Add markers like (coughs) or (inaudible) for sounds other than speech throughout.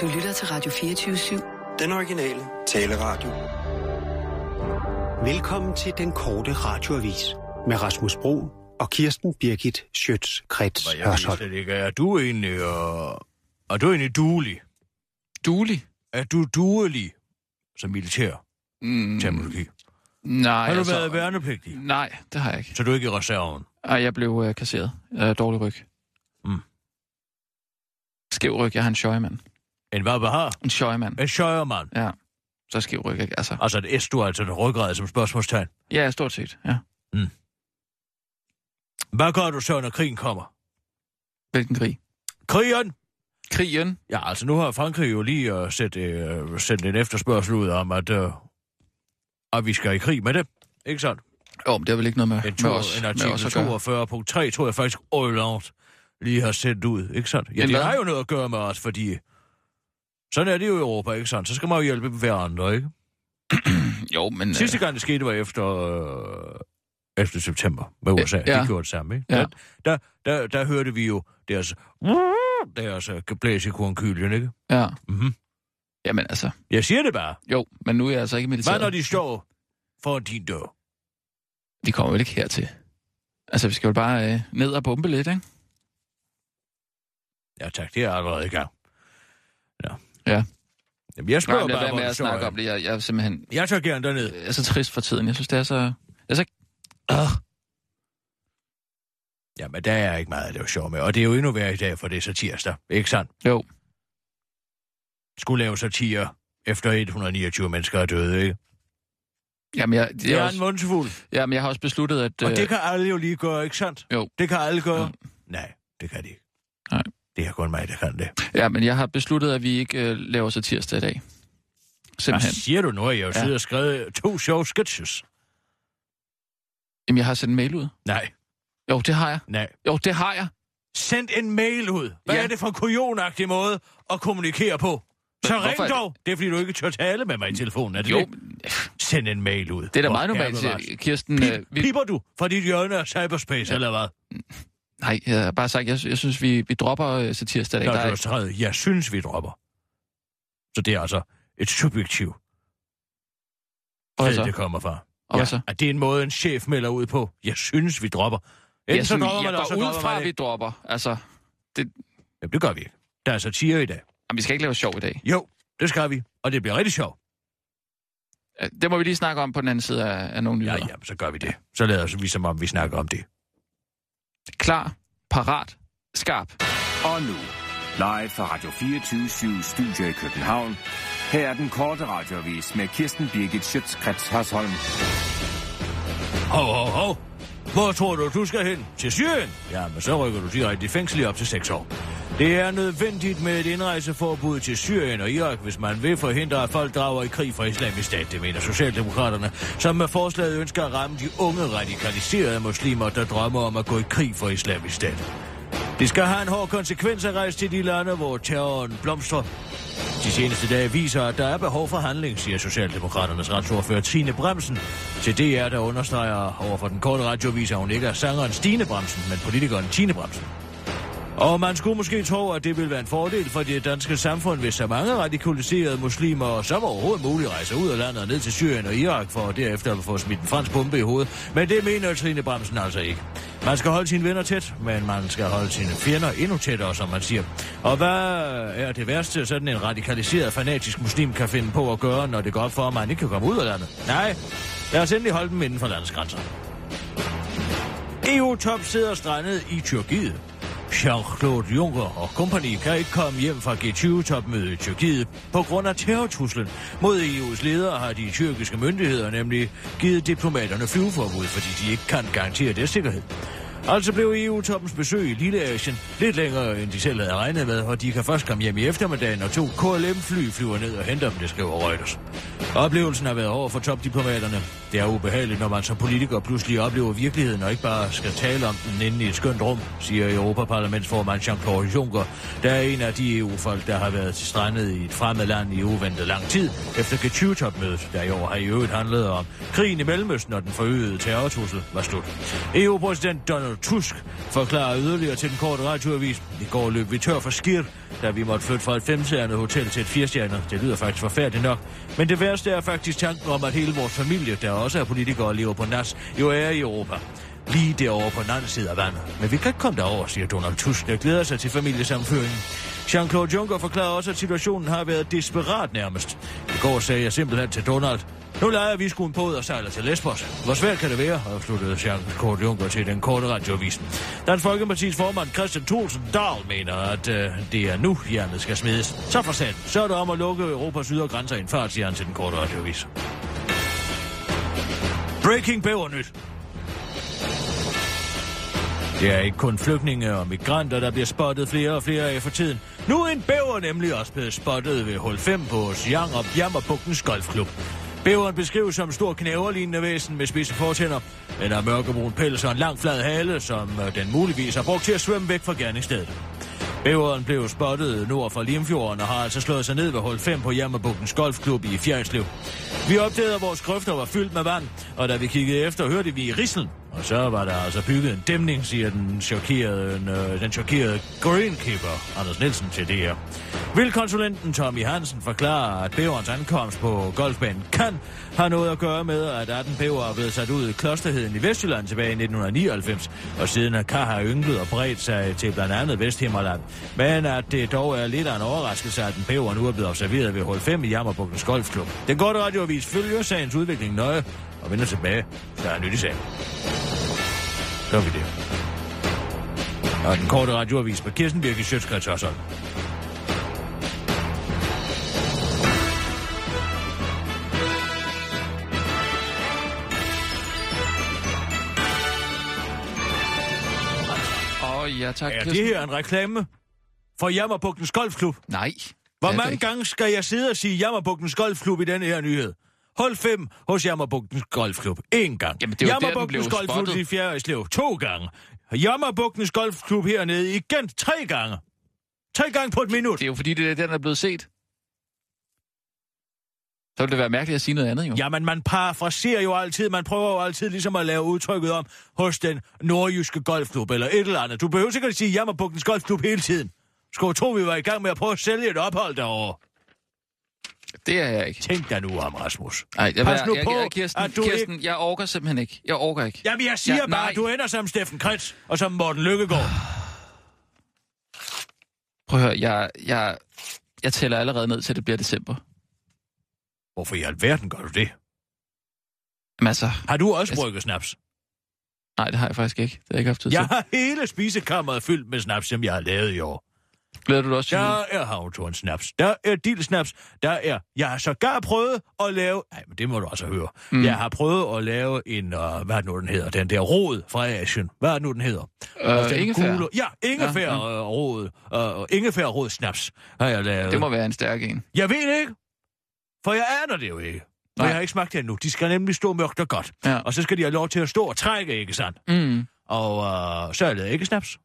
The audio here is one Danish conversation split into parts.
Du lytter til Radio 24-7. Den originale taleradio. Velkommen til den korte radioavis med Rasmus Bro og Kirsten Birgit Schøtz-Krets Hørsholm. er du egentlig, øh, er du egentlig duelig? Duelig? Er du duelig som militær Mm, terminologi? nej, Har du altså, været værnepligtig? Nej, det har jeg ikke. Så du er ikke i reserven? Ej, jeg blev øh, kasseret. Øh, dårlig ryg. Mm. Skæv ryg, jeg har en sjøjmand. En hvad har? En sjøjmand. En sjøjermand. Ja, så skæv ryg, ikke? Altså, Altså et S, du altså et ryggrad som spørgsmålstegn. ja, stort set, ja. Hvad gør du så, når krigen kommer? Hvilken krig? Krigen! Krigen? Ja, altså nu har Frankrig jo lige uh, sendt, uh, sendt en efterspørgsel ud om, at, uh, at vi skal i krig med det. Ikke sandt? Jo, oh, det er vel ikke noget med, En, med to, os, en med artikel os at gøre. 42.3, tror jeg faktisk, Hollande lige har sendt ud. Ikke sandt? Ja, En det har jo noget at gøre med os, fordi... Sådan er det jo i Europa, ikke sandt? Så skal man jo hjælpe hverandre, ikke? (clears throat) Jo, men... Sidste gang det skete var efter, øh, efter september med USA. Ja. De gjorde det samme, ikke? Ja. Der, der, der, hørte vi jo deres, deres øh, blæs i kornkylien, ikke? Øh, ja. Mm-hmm. Jamen altså, Jeg siger det bare. jo, men nu er jeg altså ikke Hvad militæret. når de står for din dør? De kommer vel ikke hertil. Altså, vi skal jo bare øh, ned og bombe lidt, ikke? Ja tak, det er allerede i gang. Ja. Ja. Jamen, jeg Nej, spørger lad bare, være med at snakke om det. Jeg, jeg er simpelthen Jeg tager gerne derned. jeg er så trist for tiden. Jeg synes, det er så... Jeg er så... Øh. Jamen, der er ikke meget at lave sjov med. Og det er jo endnu værre i dag, for det er så tirsdag. Ikke sandt? Jo. Skulle lave satire efter 129 mennesker er døde, ikke? Jamen, jeg, det Det er er også, en mundsfuld. jamen, jeg har også besluttet, at... Og øh, det kan alle jo lige gøre, ikke sandt? Jo. Det kan alle gøre. Jo. Nej, det kan de ikke. Det er kun mig, der kan det. Ja, men jeg har besluttet, at vi ikke øh, laver så tirsdag i dag. Hvad Simpelthen. siger du nu? Jeg har jo Ja. siddet og skrevet to sjove sketches. Jamen, jeg har sendt en mail ud. Nej, Jo, det har jeg. nej. Jo, det har jeg. Send en mail ud. Hvad Ja. er det for en kujonagtig måde at kommunikere på? Så Men ring hvorfor- dog. Det er, fordi du ikke tør tale med mig i telefonen, er det Jo, det? Send en mail ud. det er da meget normalt, Kirsten. Pip, Øh, vi, Pipper du fra dit hjørne af cyberspace, ja. eller hvad? Nej, jeg har bare sagt, jeg, jeg synes, vi, vi dropper øh, så tirsdag i dag. Når Der du er, har skrevet, jeg synes, vi dropper. Så det er altså et subjektiv, sted, det kommer fra. Og hvad så? at det er en måde, en chef melder ud på. Jeg synes, vi dropper. Enten Jeg, så synes, dropper jeg man, går ud fra, at vi dropper. Altså, Jamen, det gør vi ikke. Der er satire i dag. jamen, vi skal ikke lave sjov i dag. Jo, det skal vi. Og det bliver rigtig sjovt. Det må vi lige snakke om på den anden side af, af nogle Ja, nyheder. ja, så gør vi det. Så lader vi som om, vi snakker om det. Klar, parat, skarp. Og nu, live fra Radio 24 Studio i København. Her er den korte radiovis med Kirsten Birgit Schøtzgrads Hasholm. Hov, hov, hov. Hvor tror du, du skal hen? Til Syrien? Jamen, så rykker du direkte i fængsel i op til 6 år. Det er nødvendigt med et indrejseforbud til Syrien og Irak, hvis man vil forhindre, at folk drager i krig for islamisk stat, det mener Socialdemokraterne, som med forslaget ønsker at ramme de unge radikaliserede muslimer, der drømmer om at gå i krig for islamisk stat. Det skal have en hård konsekvens at rejse til de lande, hvor terroren blomstrer. De seneste dage viser, at der er behov for handling, siger Socialdemokraternes retsordfører Tine Bremsen. Til DR, der understreger over for den korte radiovis, at hun ikke er sangeren Stine Bremsen, men politikeren Tine Bremsen. Og man skulle måske tro, at det vil være en fordel for det danske samfund, hvis så mange radikaliserede muslimer som overhovedet muligt rejser ud af landet og ned til Syrien og Irak for derefter at få smidt en fransk bombe i hovedet. Men det mener Trine Bremsen altså ikke. Man skal holde sine venner tæt, men man skal holde sine fjender endnu tættere, som man siger. Og hvad er det værste, sådan en radikaliseret fanatisk muslim kan finde på at gøre, når det går op for, at man ikke kan komme ud af landet? Nej, lad os endelig holde dem inden for landets grænser. EU-top sidder strandet i Tyrkiet. Jean-Claude Juncker og kompagni kan ikke komme hjem fra G20-topmødet i Tyrkiet på grund af terrortruslen. Mod EU's ledere har de tyrkiske myndigheder nemlig givet diplomaterne flyveforbud, fordi de ikke kan garantere deres sikkerhed. Altså blev EU-toppens besøg i Lille Asien lidt længere, end de selv havde regnet med, og de kan først komme hjem i eftermiddagen, og to KLM-fly flyver ned og henter dem, det skriver Reuters. Oplevelsen har været over for topdiplomaterne. Det er ubehageligt, når man som politiker pludselig oplever virkeligheden, og ikke bare skal tale om den inde i et skønt rum, siger Europaparlamentsformand Jean-Claude Juncker, der er en af de EU-folk, der har været til strandet i et fremmed land i uventet lang tid, efter G20-topmødet, der i år har i øvrigt handlet om krigen i Mellemøsten og den forøgede terrortrussel var slut. EU-præsident Donald Tusk forklarer yderligere til den korte radioavis. I går løb vi tør for skir, da vi måtte flytte fra et femstjernet hotel til et firestjernet. Det lyder faktisk forfærdeligt nok. Men det værste er faktisk tanken om, at hele vores familie, der også er politikere og lever på NAS, jo er i Europa. Lige derovre på den anden side af vandet. Men vi kan ikke komme derover, siger Donald Tusk, der glæder sig til familiesamføringen. Jean-Claude Juncker forklarer også, at situationen har været desperat nærmest. I går sagde jeg simpelthen til Donald, nu leger vi sgu en båd og sejler til Lesbos. Hvor svært kan det være, afsluttede Jean Kort Juncker til den korte radioavisen. Dansk Folkeparti's formand Christian Thulsen Dahl mener, at øh, det er nu, jernet skal smides. Så for sat, så er det om at lukke Europas ydre grænser i en fart, siger han til den korte radioavis. Breaking bævernyt. Det er ikke kun flygtninge og migranter, der bliver spottet flere og flere af for tiden. Nu er en bæver nemlig også blevet spottet ved hul 5 på Sjang og Bjammerbukkens Golfklub. Bæveren beskrives som stor knæverlignende væsen med spidse fortænder. Den har mørkebrun pels og en lang flad hale, som øh, den muligvis har brugt til at svømme væk fra gerningsstedet. Bæveren blev spottet nord for Limfjorden og har altså slået sig ned ved hul 5 på Jammerbukkens Golfklub i Fjerdslev. Vi opdagede, at vores grøfter var fyldt med vand, og da vi kiggede efter, hørte vi rislen. Og så var der altså bygget en dæmning, siger den chokerede, øh, den chokerede greenkeeper Anders Nielsen til det her. Vildkonsulenten Tommy Hansen forklarer, at bæverens ankomst på golfbanen kan have noget at gøre med, at 18 bæver er blevet sat ud i klosterheden i Vestjylland tilbage i 1999, og siden at Kar har ynglet og bredt sig til blandt andet Vesthimmerland. Men at det dog er lidt af en overraskelse, at den bæver nu er blevet observeret ved hul 5 i Jammerbukkens Golfklub. Den korte radioavis følger sagens udvikling nøje og vender tilbage. Der er nyt i sagen. Gør vi det. Og den korte radioavis på Kirsten Birke Sjøtskrets Hørsholm. Åh, oh, ja tak. Er Kirsten. det her en reklame for Jammerbugtens Golfklub? Nej. Hvor er mange gange skal jeg sidde og sige Jammerbugtens Golfklub i denne her nyhed? Hold fem hos Jammerbugtens Golfklub. En gang. Jamen, det blev Golfklub i Fjerdslev. To gange. Jammerbugtens Golfklub hernede igen tre gange. Tre gange på et minut. Det er jo fordi, det er den, der er blevet set. Så ville det være mærkeligt at sige noget andet, jo. Jamen, man parafraserer jo altid. Man prøver jo altid ligesom at lave udtrykket om hos den nordjyske golfklub eller et eller andet. Du behøver sikkert sige Jammerbugtens Golfklub hele tiden. Skulle tro, vi var i gang med at prøve at sælge et ophold derovre. Det er jeg ikke. Tænk dig nu om, Rasmus. Nej, jeg, Pas nu jeg, på, jeg, Kirsten, at du Kirsten jeg orker simpelthen ikke. Jeg orker ikke. Jamen, jeg siger Ja, bare, nej. du ender som Steffen Kretz og som Morten Lykkegaard. Prøv at høre, jeg, jeg, jeg tæller allerede ned til, det bliver december. Hvorfor i alverden gør du det? Jamen altså, Har du også Jeg- brygget snaps? nej, det har jeg faktisk ikke. Det har jeg ikke haft tid til. Jeg har hele spisekammeret fyldt med snaps, som jeg har lavet i år. Glæder du dig også til Der er havtorn snaps. Der er dildesnaps. Der er... Jeg har sågar prøvet at lave... Nej, men det må du også høre. Mm. Jeg har prøvet at lave en... Uh, hvad er det nu, den hedder? Den der rod fra Asien. Hvad er det nu, den hedder? Altså, Øh, den ingefær. gule- Ja, ingefær Ja, ja, rod. Uh, ingefær rod snaps har jeg lavet. Det må være en stærk en. Jeg ved ikke. For jeg aner det jo ikke. Nej. jeg har ikke smagt det endnu. De skal nemlig stå mørkt og godt. Ja. Og så skal de have lov til at stå og trække, ikke sandt? Mm. Og uh, så har jeg lavet ikke snaps.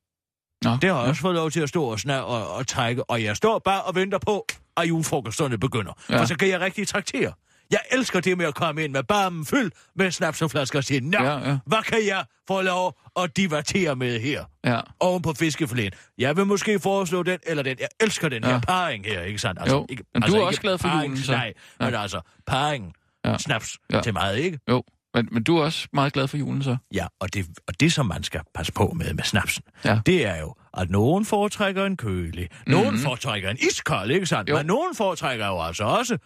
Nå, Det har jeg ja. også fået lov til at stå og, sna- og, og trække. Og jeg står bare og venter på, at julefrokosterne begynder. Ja. For så kan jeg rigtig traktere. Jeg elsker det med at komme ind med barmen fyldt med snaps og flasker og sige, Nå, Ja, ja, hvad kan jeg få lov at divertere med her? Ja. Oven på fiskefiléen. Jeg vil måske foreslå den eller den. Jeg elsker den Ja. her parring her, ikke sandt? Jo, ikke, men du er ikke også glad for parring, julen, så. Nej, Ja. men altså parring, Ja. snaps ja. til meget, ikke? Jo, men, men du er også meget glad for julen, så. Ja, og det, og det, som man skal passe på med med snapsen, Ja. det er jo, at nogen foretrækker en kølig, nogen Mhm. mm-hmm. foretrækker en iskold, ikke sandt? Jo. Men nogen foretrækker jo altså også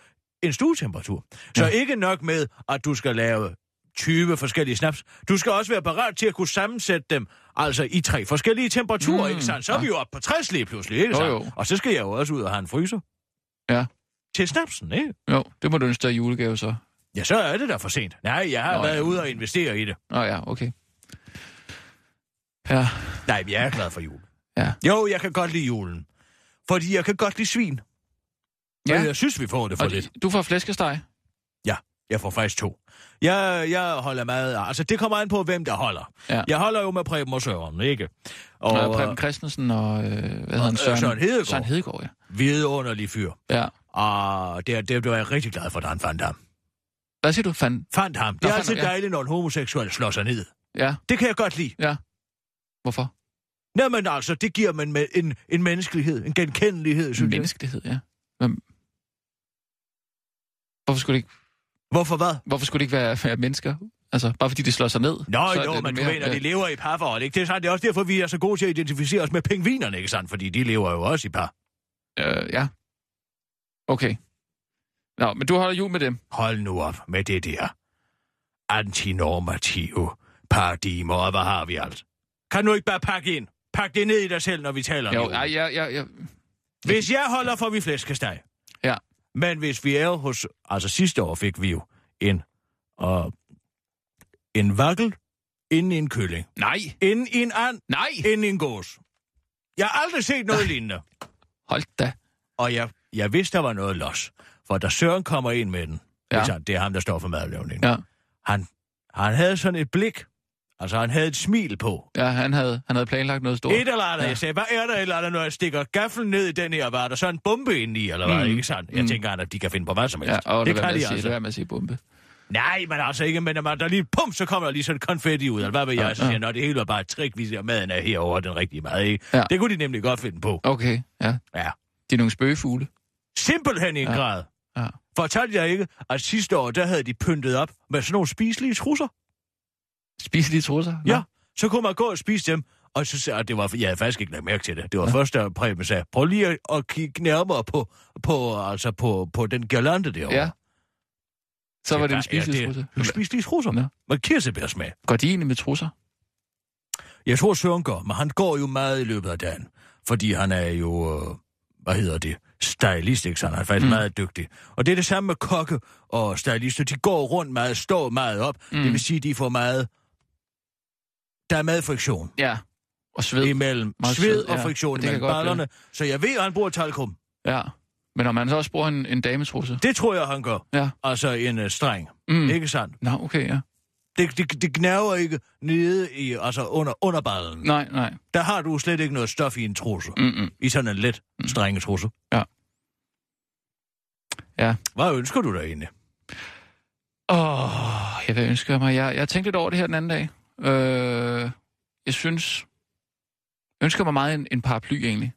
en stuetemperatur. Så Ja. ikke nok med, at du skal lave 20 forskellige snaps. Du skal også være parat til at kunne sammensætte dem, altså i tre forskellige temperaturer, Mm, ikke sandt? Så er ja. vi jo oppe på 60 lige pludselig, ikke sandt? jo. Og så skal jeg jo også ud og have en fryser. Ja. Til snapsen, ikke? Jo, det må du ønske dig julegave, så. Ja, så er det da for sent. Nej, jeg har Nå, været ja. ude og investere i det. Nå ja, okay. Ja, Nej, jeg er glad for jul. Ja. Jo, jeg kan godt lide julen. Fordi jeg kan godt lide svin. Ja. Ja. Men jeg synes, vi får det for og lidt. du får flæskesteg. Jeg får faktisk to. Jeg, jeg holder meget... Altså, det kommer an på, hvem der holder. Ja. Jeg holder jo med Preben og Søren, ikke? Og, Og og Preben Christensen og, øh, hvad hedder han? øh, Søren, Søren Hedegaard. Søren Hedegaard, ja. vidunderlig fyr. ja. Og det, det blev jeg rigtig glad for, da han fandt ham. Hvad siger du, fan? Fandt ham. Det Nå, er fandt altid ham, ja. dejligt, når en homoseksuel slår sig ned. Ja, Det kan jeg godt lide. ja. Hvorfor? Nej, men altså, det giver man med en, en menneskelighed, en genkendelighed, synes jeg. Menneskelighed, ja. Men... Hvorfor skulle det ikke, Hvorfor hvad? hvorfor skulle det ikke være, være mennesker? Altså, bare fordi de slår sig ned? Nå, så jo, men du mere- mener, de lever i parforhold, ikke? Det er, sandt, det er også derfor, vi er så gode til at identificere os med pingvinerne, ikke sandt? Fordi de lever jo også i par. Øh, ja. Okay. Nå, men du holder jul med dem. Hold nu op med det der antinormative paradigmer, og hvad har vi alt? Kan du ikke bare pakke ind? Pak det ned i dig selv, når vi taler om Jo, jul. ja, ja, ja, ja. Hvis jeg holder, får vi flæskesteg. Ja. Men hvis vi er hos... Altså sidste år fik vi jo en... Og en vakkel inden i en kylling. Nej, Inden i en and, nej! inden i en gås. Jeg har aldrig set noget lignende. Hold da. Og jeg, jeg vidste, der var noget los. For da Søren kommer ind med den, Ja. ja. det er ham, der står for madlavningen, Ja, han, han havde sådan et blik. Altså, han havde et smil på. ja han, havde, han havde planlagt noget stort. Et eller andet. Ja. Jeg sagde, hvad er der et eller andet, når jeg stikker gaflen ned i den her? Var der så en bombe inde i, eller hvad? Mm. Ikke sandt? Jeg Mm. tænker, at de kan finde på hvad som helst. Ja, og det lad kan de sige, altså. lad være med at sige bombe. Nej, men altså ikke, men når man, der lige pum, så kommer der lige sådan et konfetti ud, eller hvad ved jeg, Ja, så siger ja. jeg, "Nå, det hele var bare et trick, vi siger, maden er herovre, den rigtige mad, ikke? Ja. Det kunne de nemlig godt finde på. Okay, ja. Ja. De er nogle spøgefugle. Simpelthen i en Ja. grad. Ja. Fortalte jeg ikke, at sidste år, der havde de pyntet op med sådan nogle spiselige trusser? Spise de trusser? Nå. Ja. Så kunne man gå og spise dem, og så sagde jeg, det var, jeg havde faktisk ikke lagt mærke til det. Det var ja. først, da Preben sagde, prøv lige at, at kigge nærmere på, på, altså på, på den girlande derovre. Ja. Så var det en spiselige ja, trusse. En spiselige trusser. Nå. Med kirsebærsmag. Går de egentlig med trusser? Jeg tror, Søren går, men han går jo meget i løbet af dagen. Fordi han er jo, øh, hvad hedder det, stylist, ikke så Han er faktisk mm. meget dygtig. Og det er det samme med kokke og stylister. De går rundt meget, står meget op. Mm. Det vil sige, de får meget... Der er meget friktion Ja. Og sved. imellem Meget sved sved, og ja. friktion kan imellem ballerne. Så jeg ved, at han bruger talkum. Ja. Men når man så også bruger en, en dametrusse? Det tror jeg, han gør. Ja. Altså en uh, streng. Mm. Ikke sandt? Nå, okay, ja. Det, det, det gnaver ikke nede i, altså under, under ballen. Nej, nej. Der har du slet ikke noget stof i en trusse. Mm-mm. I sådan en let strenge trusse. Ja. Ja. Hvad ønsker du dig egentlig? Åh, oh, jeg vil ønske mig. Jeg, jeg tænkte lidt over det her den anden dag. Øh, jeg synes... Jeg ønsker mig meget en, en paraply, egentlig.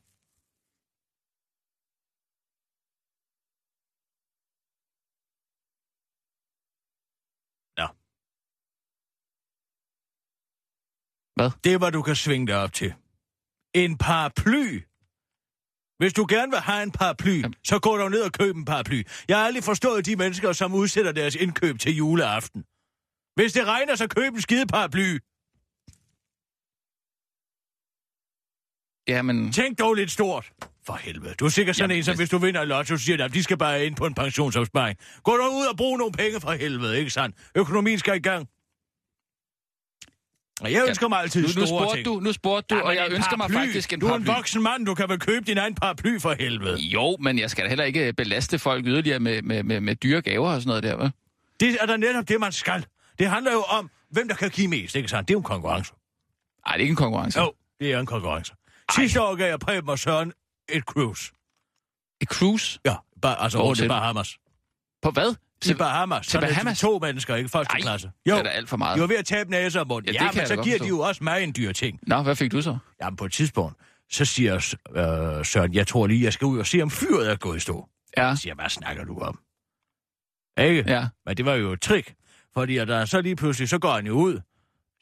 Det er, hvad du kan svinge dig op til. En paraply. Hvis du gerne vil have en paraply, Jamen. så gå dog ned og køb en paraply. Jeg har aldrig forstået de mennesker, som udsætter deres indkøb til juleaften. Hvis det regner, så køb en skide paraply. Ja, men... Tænk dog lidt stort. For helvede. Du er sikkert sådan Jamen, en, som hvis- hvis du vinder i lotto, så siger, at de skal bare ind på en pensionsopsparing. Gå dog ud og brug nogle penge for helvede, ikke sandt? Økonomien skal i gang. Og jeg ønsker mig altid Nu, nu store ting. du, nu spurgte du, Jamen, og jeg ønsker mig paraply. faktisk en Du er en paraply. voksen mand, du kan vel købe din egen paraply for helvede. Jo, men jeg skal da heller ikke belaste folk yderligere med, med, med, med dyre gaver og sådan noget der, vel? Det er da netop det, man skal. Det handler jo om, hvem der kan give mest, ikke sandt? Det er jo en konkurrence. Nej, det er ikke en konkurrence. Jo, det er en konkurrence. Sidste år gav jeg Preben og Søren et cruise. Et cruise? Ja, bare, altså Hvor til? Bahamas. På hvad? Til Bahamas. til Bahamas? To mennesker, ikke? Første Ej, klasse. det er alt for meget. De var ved at tabe næse og mund. Ja, Ja, det kan men så giver forstå. de jo også mig en dyr ting. Nå, hvad fik du så? Jamen, på et tidspunkt, så siger øh, Søren, jeg tror lige, jeg skal ud og se, om fyret er gået i stå. Ja, Jeg siger, hvad snakker du om? Ikke? ja. Men det var jo et trick. Fordi at der så lige pludselig, så går han jo ud.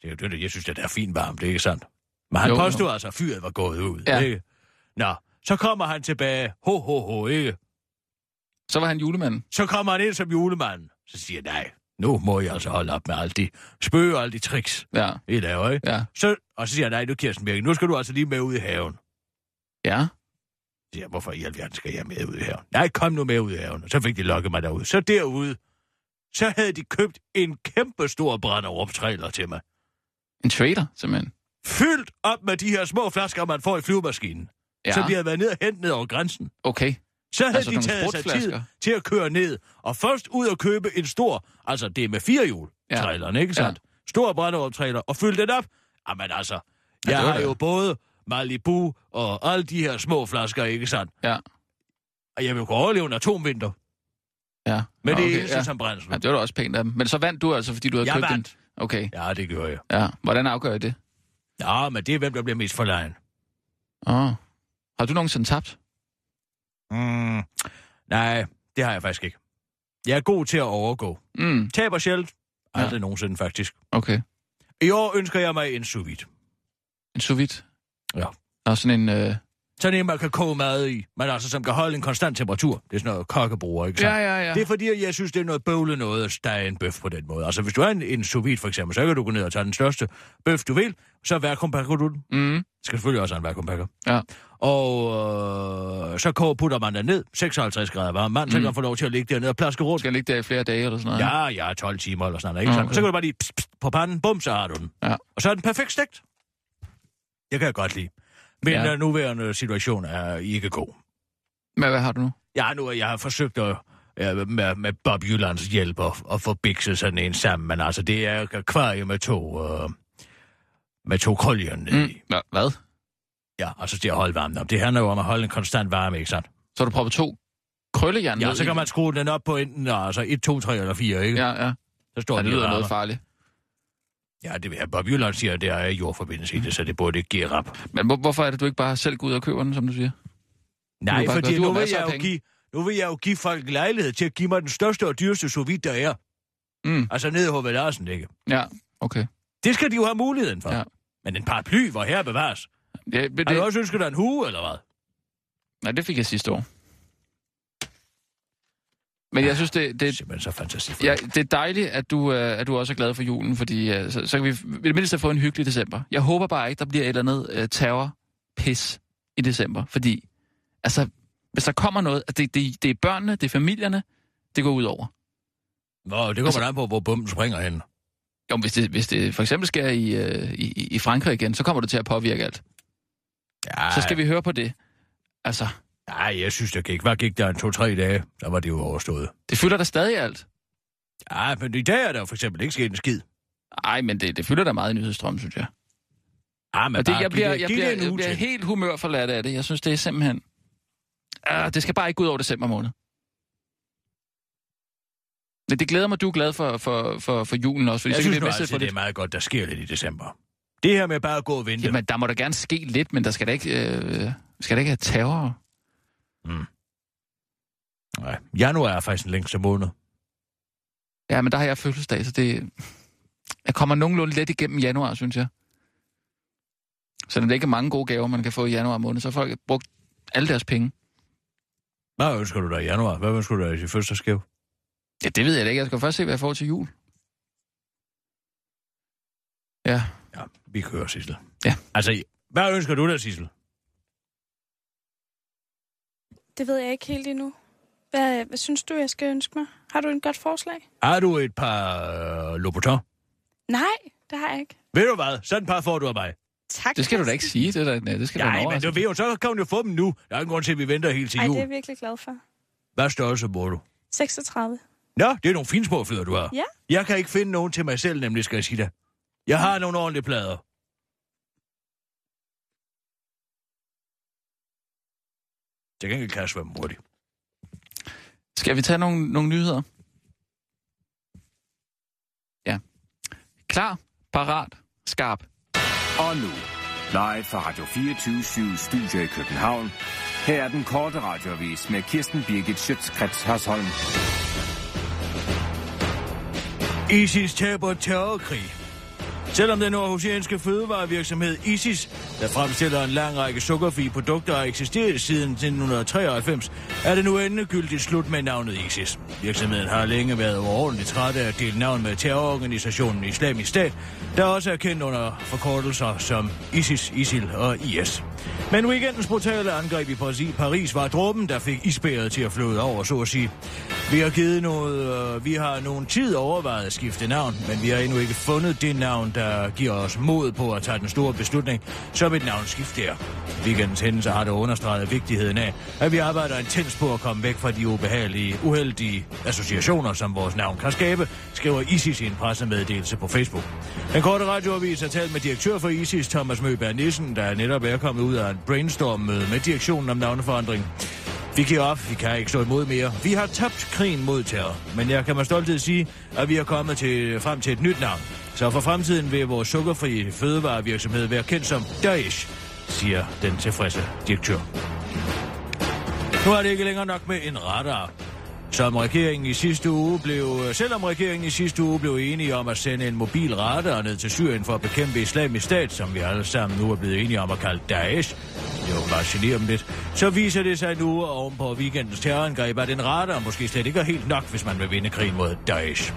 Så jeg, det, jeg synes, det er fint varmt, det er ikke sandt. Men han Jo, jo, jo. påstod altså, at fyret var gået ud. Ja. Ikke? Nå, så kommer han tilbage. Ho, ho, ho, ikke? Så var han julemanden. Så kommer han ind som julemand. Så siger jeg, nej, nu må jeg altså holde op med alle de spøge og alle de tricks, Ja, I laver, ikke? ja, Så, og så siger jeg, nej, nu Kirsten Birke, nu skal du altså lige med ud i haven. ja. Så siger jeg, hvorfor i alverden skal jeg med ud i haven? Nej, kom nu med ud i haven. Og så fik de lokket mig derud. Så derude, så havde de købt en kæmpe stor brænderum til mig. En trailer, simpelthen. Fyldt op med de her små flasker, man får i flyvemaskinen. Ja. Så de havde været ned og hentet ned over grænsen. okay. Så havde Altså de taget sig tid til at køre ned, og først ud og købe en stor, altså det er med fire hjul, Ja. ja. traileren, ikke sandt? Ja. Stor brændeovntrailer, og fylde den op. Jamen altså, Ja, jeg var har jo både Malibu og alle de her små flasker, ikke sandt? Ja, Og jeg vil kunne overleve en atomvinter ja. med Nå, det okay, eneste ja. som brændsel. Ja, det var da også pænt af dem. Men så vandt du altså, fordi du havde Jeg købt vandt. en... Okay, Ja, det gør jeg. ja. Hvordan afgør jeg det? Ja, men det er hvem, der bliver mest forlegen. Åh. Har du nogensinde tabt? Mm, nej, det har jeg faktisk ikke. Jeg er god til at overgå. Mm, Taber sjældent. Ja. Aldrig nogensinde, faktisk. okay. I år ønsker jeg mig en sous vide. En sous vide? Ja. Og sådan en... Øh... Sådan en, man kan koge mad i, men altså som kan holde en konstant temperatur. Det er sådan noget kokkebruger, ikke Ja, sant? ja, ja. Det er fordi, at jeg synes, det er noget bøvlet noget at stege en bøf på den måde. Altså, hvis du har en, en sous vide, for eksempel, så kan du gå ned og tage den største bøf, du vil. Så vakuumpakker du den. Mm, Skal selvfølgelig også have en vakuumpakker. ja. Og øh, så koger, putter man den ned, 56 grader varm vand, så kan Mm. man få lov til at ligge dernede og plaske rundt. Skal ligge der i flere dage eller sådan noget? Ja, ja, 12 timer eller sådan noget, ikke? Okay. Så kan du bare lige pst, pst, på panden, bum, så har du den. Ja. Og så er den perfekt stegt. Det kan jeg godt lide. Men Ja. ja. nuværende situation er ikke god. Men hvad har du nu? Ja, nu jeg har forsøgt at ja, med, med Bob Jyllands hjælp at, at få bikset sådan en sammen, men altså, det er akvarie med to, øh, med to krøljer ned Mm. i. Hva- Hvad? Ja, altså det at holde varmen op. Det handler jo om at holde en konstant varme, ikke sandt? Så du proppet to krøllejern Ja, så kan man skrue den op på enten altså 1, 2, 3 eller 4, ikke? Ja, ja. Så står det lyder noget farligt. Ja, det vil jeg. Bob Jylland siger, at det er jordforbindelse i det, så det burde ikke give rap. Men hvor, hvorfor er det, du ikke bare selv går ud og køber den, som du siger? Nej, Du fordi nu vil, jeg jo give, nu vil jeg jo give folk lejlighed til at give mig den største og dyreste sous der er. Mm. Altså nede i H.V. Larsen, ikke? Ja, okay. Det skal de jo have muligheden for. Ja. Men en paraply, hvor her bevares. Ja, men Har du det, også ønsket dig en hue, eller hvad? nej, det fik jeg sidste år. Men jeg synes, det, Det er simpelthen så fantastisk. ja, det er dejligt, at du, øh, at du også er glad for julen, fordi øh, så, så kan vi i det mindste få en hyggelig december. Jeg håber bare ikke, der bliver et eller andet øh, terror-pis i december, fordi altså, hvis der kommer noget, at det, det, det er børnene, det er familierne, det går ud over. Nå, det kommer Altså- an på, hvor bomben springer hen. Jo, hvis det, hvis det for eksempel sker i, øh, i, i Frankrig igen, så kommer det til at påvirke alt. Ja, Så skal vi høre på det. Altså, Nej, jeg synes, der gik. Hvad gik der en to-tre dage? Så var det jo overstået. det fylder der stadig alt. Ja, men i dag er der for eksempel ikke sket en skid. Nej, men det, det fylder der meget i nyhedsstrømmen, synes jeg. Ja, men Og det, bare jeg bliver, det- jeg det bliver, jeg bliver helt humørforladt af det. Jeg synes, det er simpelthen... Uh, det skal bare ikke gå ud over december måned. Men det glæder mig, du er glad for, for, for, for julen også, fordi Jeg så kan synes vi nu altid, det er meget godt, der sker lidt i december. Det her med bare at gå og vente. Jamen, der må da gerne ske lidt, men der skal da ikke, øh, skal der ikke have terror. Nej, januar er faktisk den længste måned. Ja, men der har jeg fødselsdag, så det... Jeg kommer nogenlunde let igennem januar, synes jeg. Selvom det ikke er mange gode gaver, man kan få i januar måned, så har folk brugt alle deres penge. Hvad ønsker du dig i januar? Hvad ønsker du dig i fødselsdagsgave? Ja, det ved jeg da ikke. Jeg skal først se, hvad jeg får til jul. Ja, Ja, vi kører, Sissel. Ja. Altså, hvad ønsker du dig, Sissel? Det ved jeg ikke helt endnu. Hvad, hvad synes du, jeg skal ønske mig? Har du et godt forslag? Har du et par øh, Louboutin? Nej, det har jeg ikke. Ved du hvad? Sådan et par får du af mig. Tak. det skal du da ikke sige. Det, er da, det skal Nej, en men du overraskelse. ved jo, så kan du jo få dem nu. Der er ingen grund til, at vi venter helt til Ej, jul. det er jeg virkelig glad for. Hvad størrelse bor du? 36. Nå, det er nogle fine små fødder, du har. Ja. Jeg kan ikke finde nogen til mig selv, nemlig skal jeg sige det. Jeg har nogle ordentlige plader. Til gengæld kan jeg svømme hurtigt. Skal vi tage nogle, nogle nyheder? Ja. Klar, parat, skarp. Og nu, live fra Radio 24 Studio i København. Her er den korte radiovis med Kirsten Birgit Schøtzgrads Hasholm. ISIS taber terrorkrig. Selvom den nordhusianske fødevarevirksomhed ISIS, der fremstiller en lang række sukkerfri produkter, har eksisteret siden 1993, er det nu endegyldigt slut med navnet ISIS. Virksomheden har længe været overordentligt træt af at dele navn med terrororganisationen Islamisk Stat, der også er kendt under forkortelser som ISIS, ISIL og IS. Men weekendens brutale angreb i Paris- var dråben, der fik isbæret til at fløde over, så at sige. Vi har givet noget, øh, vi har nogen tid overvejet at skifte navn, men vi har endnu ikke fundet det navn, der giver os mod på at tage den store beslutning, som et navnskift der. Weekendens hændelser har dog understreget vigtigheden af, at vi arbejder intens på at komme væk fra de ubehagelige, uheldige associationer, som vores navn kan skabe, skriver ISIS i en pressemeddelelse på Facebook. Den korte radioavis har talt med direktør for ISIS, Thomas Møberg Nissen, der netop er kommet ud af en brainstorm-møde med direktionen om navneforandring. Vi giver op, vi kan ikke stå imod mere. Vi har tabt krigen mod terror, men jeg kan med stolthed sige, at vi er kommet til, frem til et nyt navn. Så for fremtiden vil vores sukkerfri fødevarevirksomhed være kendt som Daesh, siger den tilfredse direktør. Nu er det ikke længere nok med en radar. Som regeringen i sidste uge blev, selvom regeringen i sidste uge blev enige om at sende en mobil radar ned til Syrien for at bekæmpe islamisk stat, som vi alle sammen nu er blevet enige om at kalde Daesh, det var bare genere dem lidt, så viser det sig nu oven på weekendens terrorangreb, at en radar måske slet ikke er helt nok, hvis man vil vinde krigen mod Daesh.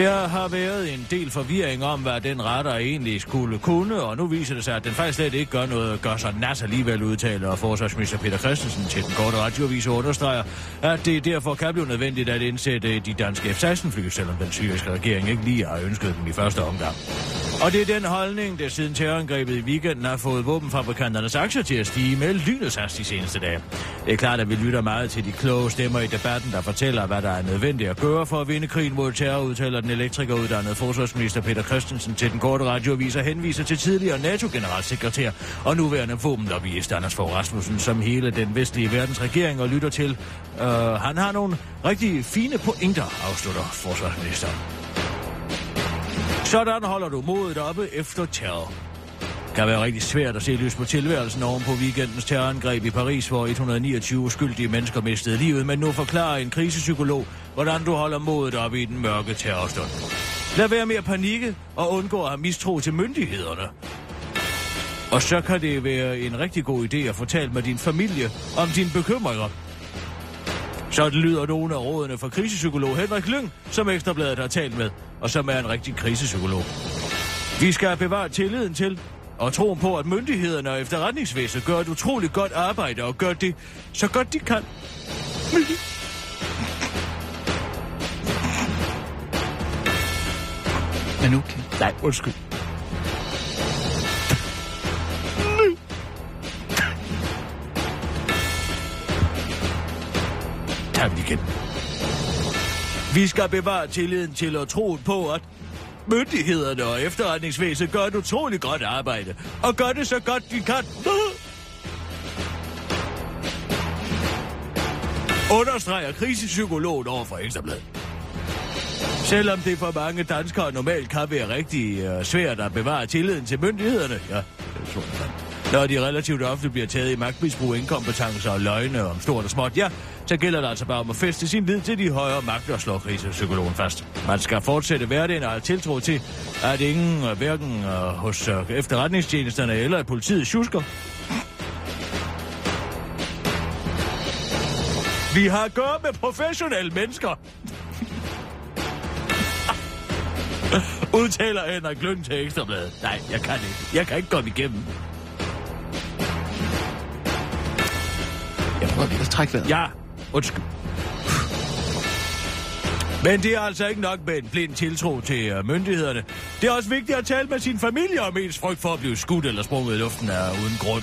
Der har været en del forvirring om, hvad den retter egentlig skulle kunne, og nu viser det sig, at den faktisk slet ikke gør noget, gør sig nas alligevel udtaler forsvarsminister Peter Christensen til den korte radioavis og understreger, at det derfor kan blive nødvendigt at indsætte de danske F-16-fly, selvom den syriske regering ikke lige har ønsket dem i første omgang. Og det er den holdning, der siden terrorangrebet i weekenden har fået våbenfabrikanternes aktier til at stige med lynets hast de seneste dage. Det er klart, at vi lytter meget til de kloge stemmer i debatten, der fortæller, hvad der er nødvendigt at gøre for at vinde krigen mod terror, udtaler den elektrikeruddannede forsvarsminister Peter Christensen til den korte radioavis og henviser til tidligere NATO-generalsekretær og nuværende våbenlobbyist Anders Fogh Rasmussen, som hele den vestlige verdens regering og lytter til. Uh, han har nogle rigtig fine pointer, afslutter forsvarsministeren. Sådan holder du modet oppe efter terror. Det kan være rigtig svært at se lys på tilværelsen oven på weekendens terrorangreb i Paris, hvor 129 uskyldige mennesker mistede livet, men nu forklarer en krisepsykolog, hvordan du holder modet op i den mørke terrorstund. Lad være med at panikke og undgå at have mistro til myndighederne. Og så kan det være en rigtig god idé at fortælle med din familie om dine bekymringer. Så det lyder nogle af rådene fra krisepsykolog Henrik Lyng, som Ekstrabladet har talt med, og som er en rigtig krisepsykolog. Vi skal bevare tilliden til og troen på, at myndighederne og efterretningsvæsenet gør et utroligt godt arbejde og gør det så godt de kan. Men okay. Nej, undskyld. Tag den igen. Vi skal bevare tilliden til og troen på, at myndighederne og efterretningsvæsenet gør et utroligt godt arbejde. Og gør det så godt, de kan. Understreger krisepsykologen over for Ekstrabladet. Selvom det for mange danskere normalt kan være rigtig øh, svært at bevare tilliden til myndighederne, ja, det tror jeg, når de relativt ofte bliver taget i magtmisbrug, inkompetencer og løgne om stort og småt, ja, så gælder det altså bare om at feste sin lid til de højere magter, slår krisepsykologen fast. Man skal fortsætte hverdagen og have tiltro til, at ingen, øh, hverken øh, hos øh, efterretningstjenesterne eller i politiet tjusker. Vi har at gøre med professionelle mennesker. Udtaler Henrik Lyng til Ekstrabladet. Nej, jeg kan ikke. Jeg kan ikke komme igennem. Jeg prøver lige at trække vejret. Ja, undskyld. Men det er altså ikke nok med en blind tiltro til uh, myndighederne. Det er også vigtigt at tale med sin familie om ens frygt for at blive skudt eller sprunget i luften er uden grund.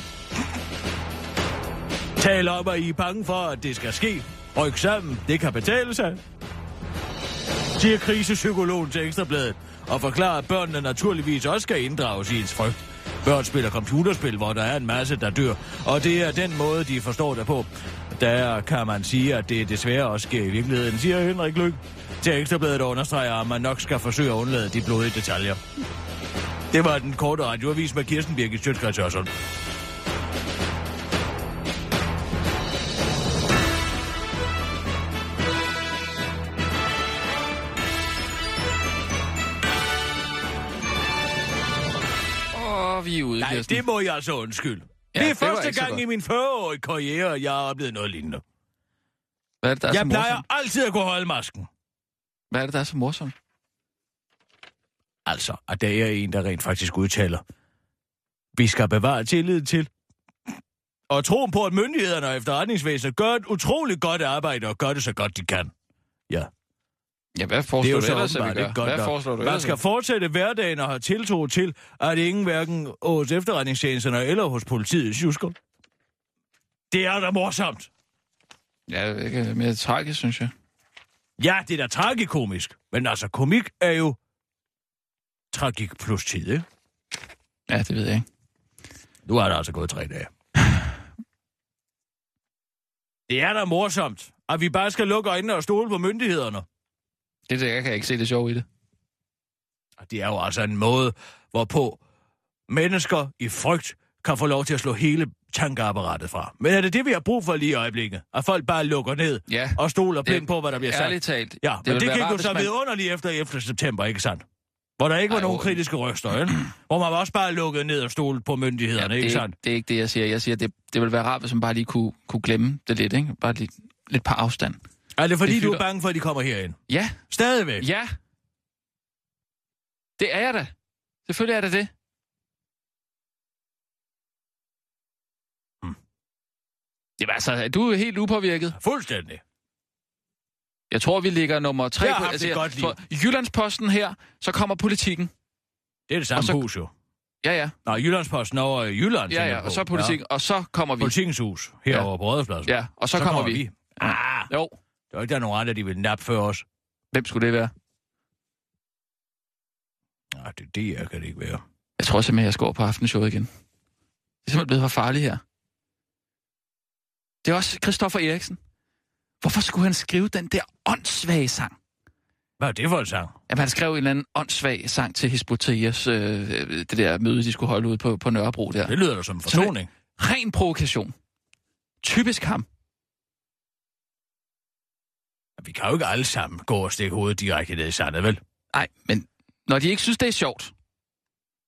Tal om, at I er bange for, at det skal ske. Ryk sammen, det kan betale sig. Siger krisepsykologen til Ekstrabladet og forklarer, at børnene naturligvis også skal inddrages i ens frygt. Børn spiller computerspil, hvor der er en masse, der dør, og det er den måde, de forstår det på. Der kan man sige, at det desværre også sker i virkeligheden, siger Henrik Lyk. Til Ekstrabladet understreger, at man nok skal forsøge at undlade de blodige detaljer. Det var den korte radioavis med Kirsten Birgit Sjøtskrets vi er ude, Nej, Kirsten. det må jeg altså undskylde. Ja, det er det første så gang godt. i min 40-årige karriere, jeg har oplevet noget lignende. Hvad er det, der er så Jeg plejer morsomt? altid at kunne holde masken. Hvad er det, der er så morsomt? Altså, at der er en, der rent faktisk udtaler. Vi skal bevare tilliden til. Og troen på, at myndighederne og efterretningsvæsenet gør et utroligt godt arbejde og gør det så godt de kan. Ja, Ja, hvad det er foreslår jo du ellers, at vi gør? ikke godt Hvad foreslår du Man ellers? skal fortsætte hverdagen og have tiltro til, at ingen hverken hos efterretningstjenesterne eller hos politiet tjusker. Det er da morsomt. Ja, ikke mere tragisk, synes jeg. Ja, det er da tragikomisk. Men altså, komik er jo tragik plus tid, ikke? Ja, det ved jeg ikke. Nu er der altså gået tre dage. Det er da morsomt, at vi bare skal lukke øjnene og stole på myndighederne. Det der, jeg kan ikke se det sjove i det. Og Det er jo altså en måde, hvorpå mennesker i frygt kan få lov til at slå hele tankeapparatet fra. Men er det det, vi har brug for lige i øjeblikket? At folk bare lukker ned Ja. og stoler Det- blind på, hvad der bliver sagt? Ærligt talt. Ja, men ville det gik rart, jo så man- vidunderligt efter 11. september, ikke sandt? Hvor der ikke var Ej, nogen kritiske røster, ikke? Hvor man også bare lukkede ned og stolede på myndighederne, det, ikke sandt? det er ikke det, jeg siger. Jeg siger, det, det ville være rart, hvis man bare lige kunne, kunne glemme det lidt, ikke? Bare lidt, lidt på afstand. Er det fordi, det du er bange for, at de kommer herind? Ja, Stadigvæk? ja. Det er jeg da. Selvfølgelig er det det. Hmm. Jamen altså, du er helt upåvirket. Fuldstændig. Jeg tror, vi ligger nummer tre Jeg har på... et godt liv. for Jyllandsposten her, så kommer politikken. Det er det samme Og så- hus, jo. Ja, ja. Nå, Jyllandsposten over i Jylland. Ja, ja. Og så politik, og så kommer vi. Politikens hus, herovre Ja. på Rådhuspladsen. Ja, og så, så kommer vi. Ah, Jo. Der er ikke der er nogen andre, de vil nappe før os. Hvem skulle det være? Nej, det, det er, kan det ikke være. Jeg tror simpelthen, jeg skal over på aftenshowet igen. Det er simpelthen blevet for farligt her. Det er også Christoffer Eriksen. Hvorfor skulle han skrive den der åndssvage sang? Hvad er det for en sang? Jamen, han skrev en eller anden åndssvag sang til Hisbotias, øh, det der møde, de skulle holde ud på, på Nørrebro der. Det lyder da som en forsoning. Ren provokation. Typisk ham. Vi kan jo ikke alle sammen gå og stikke hovedet direkte ned i sandet, vel? Nej, men når de ikke synes, det er sjovt,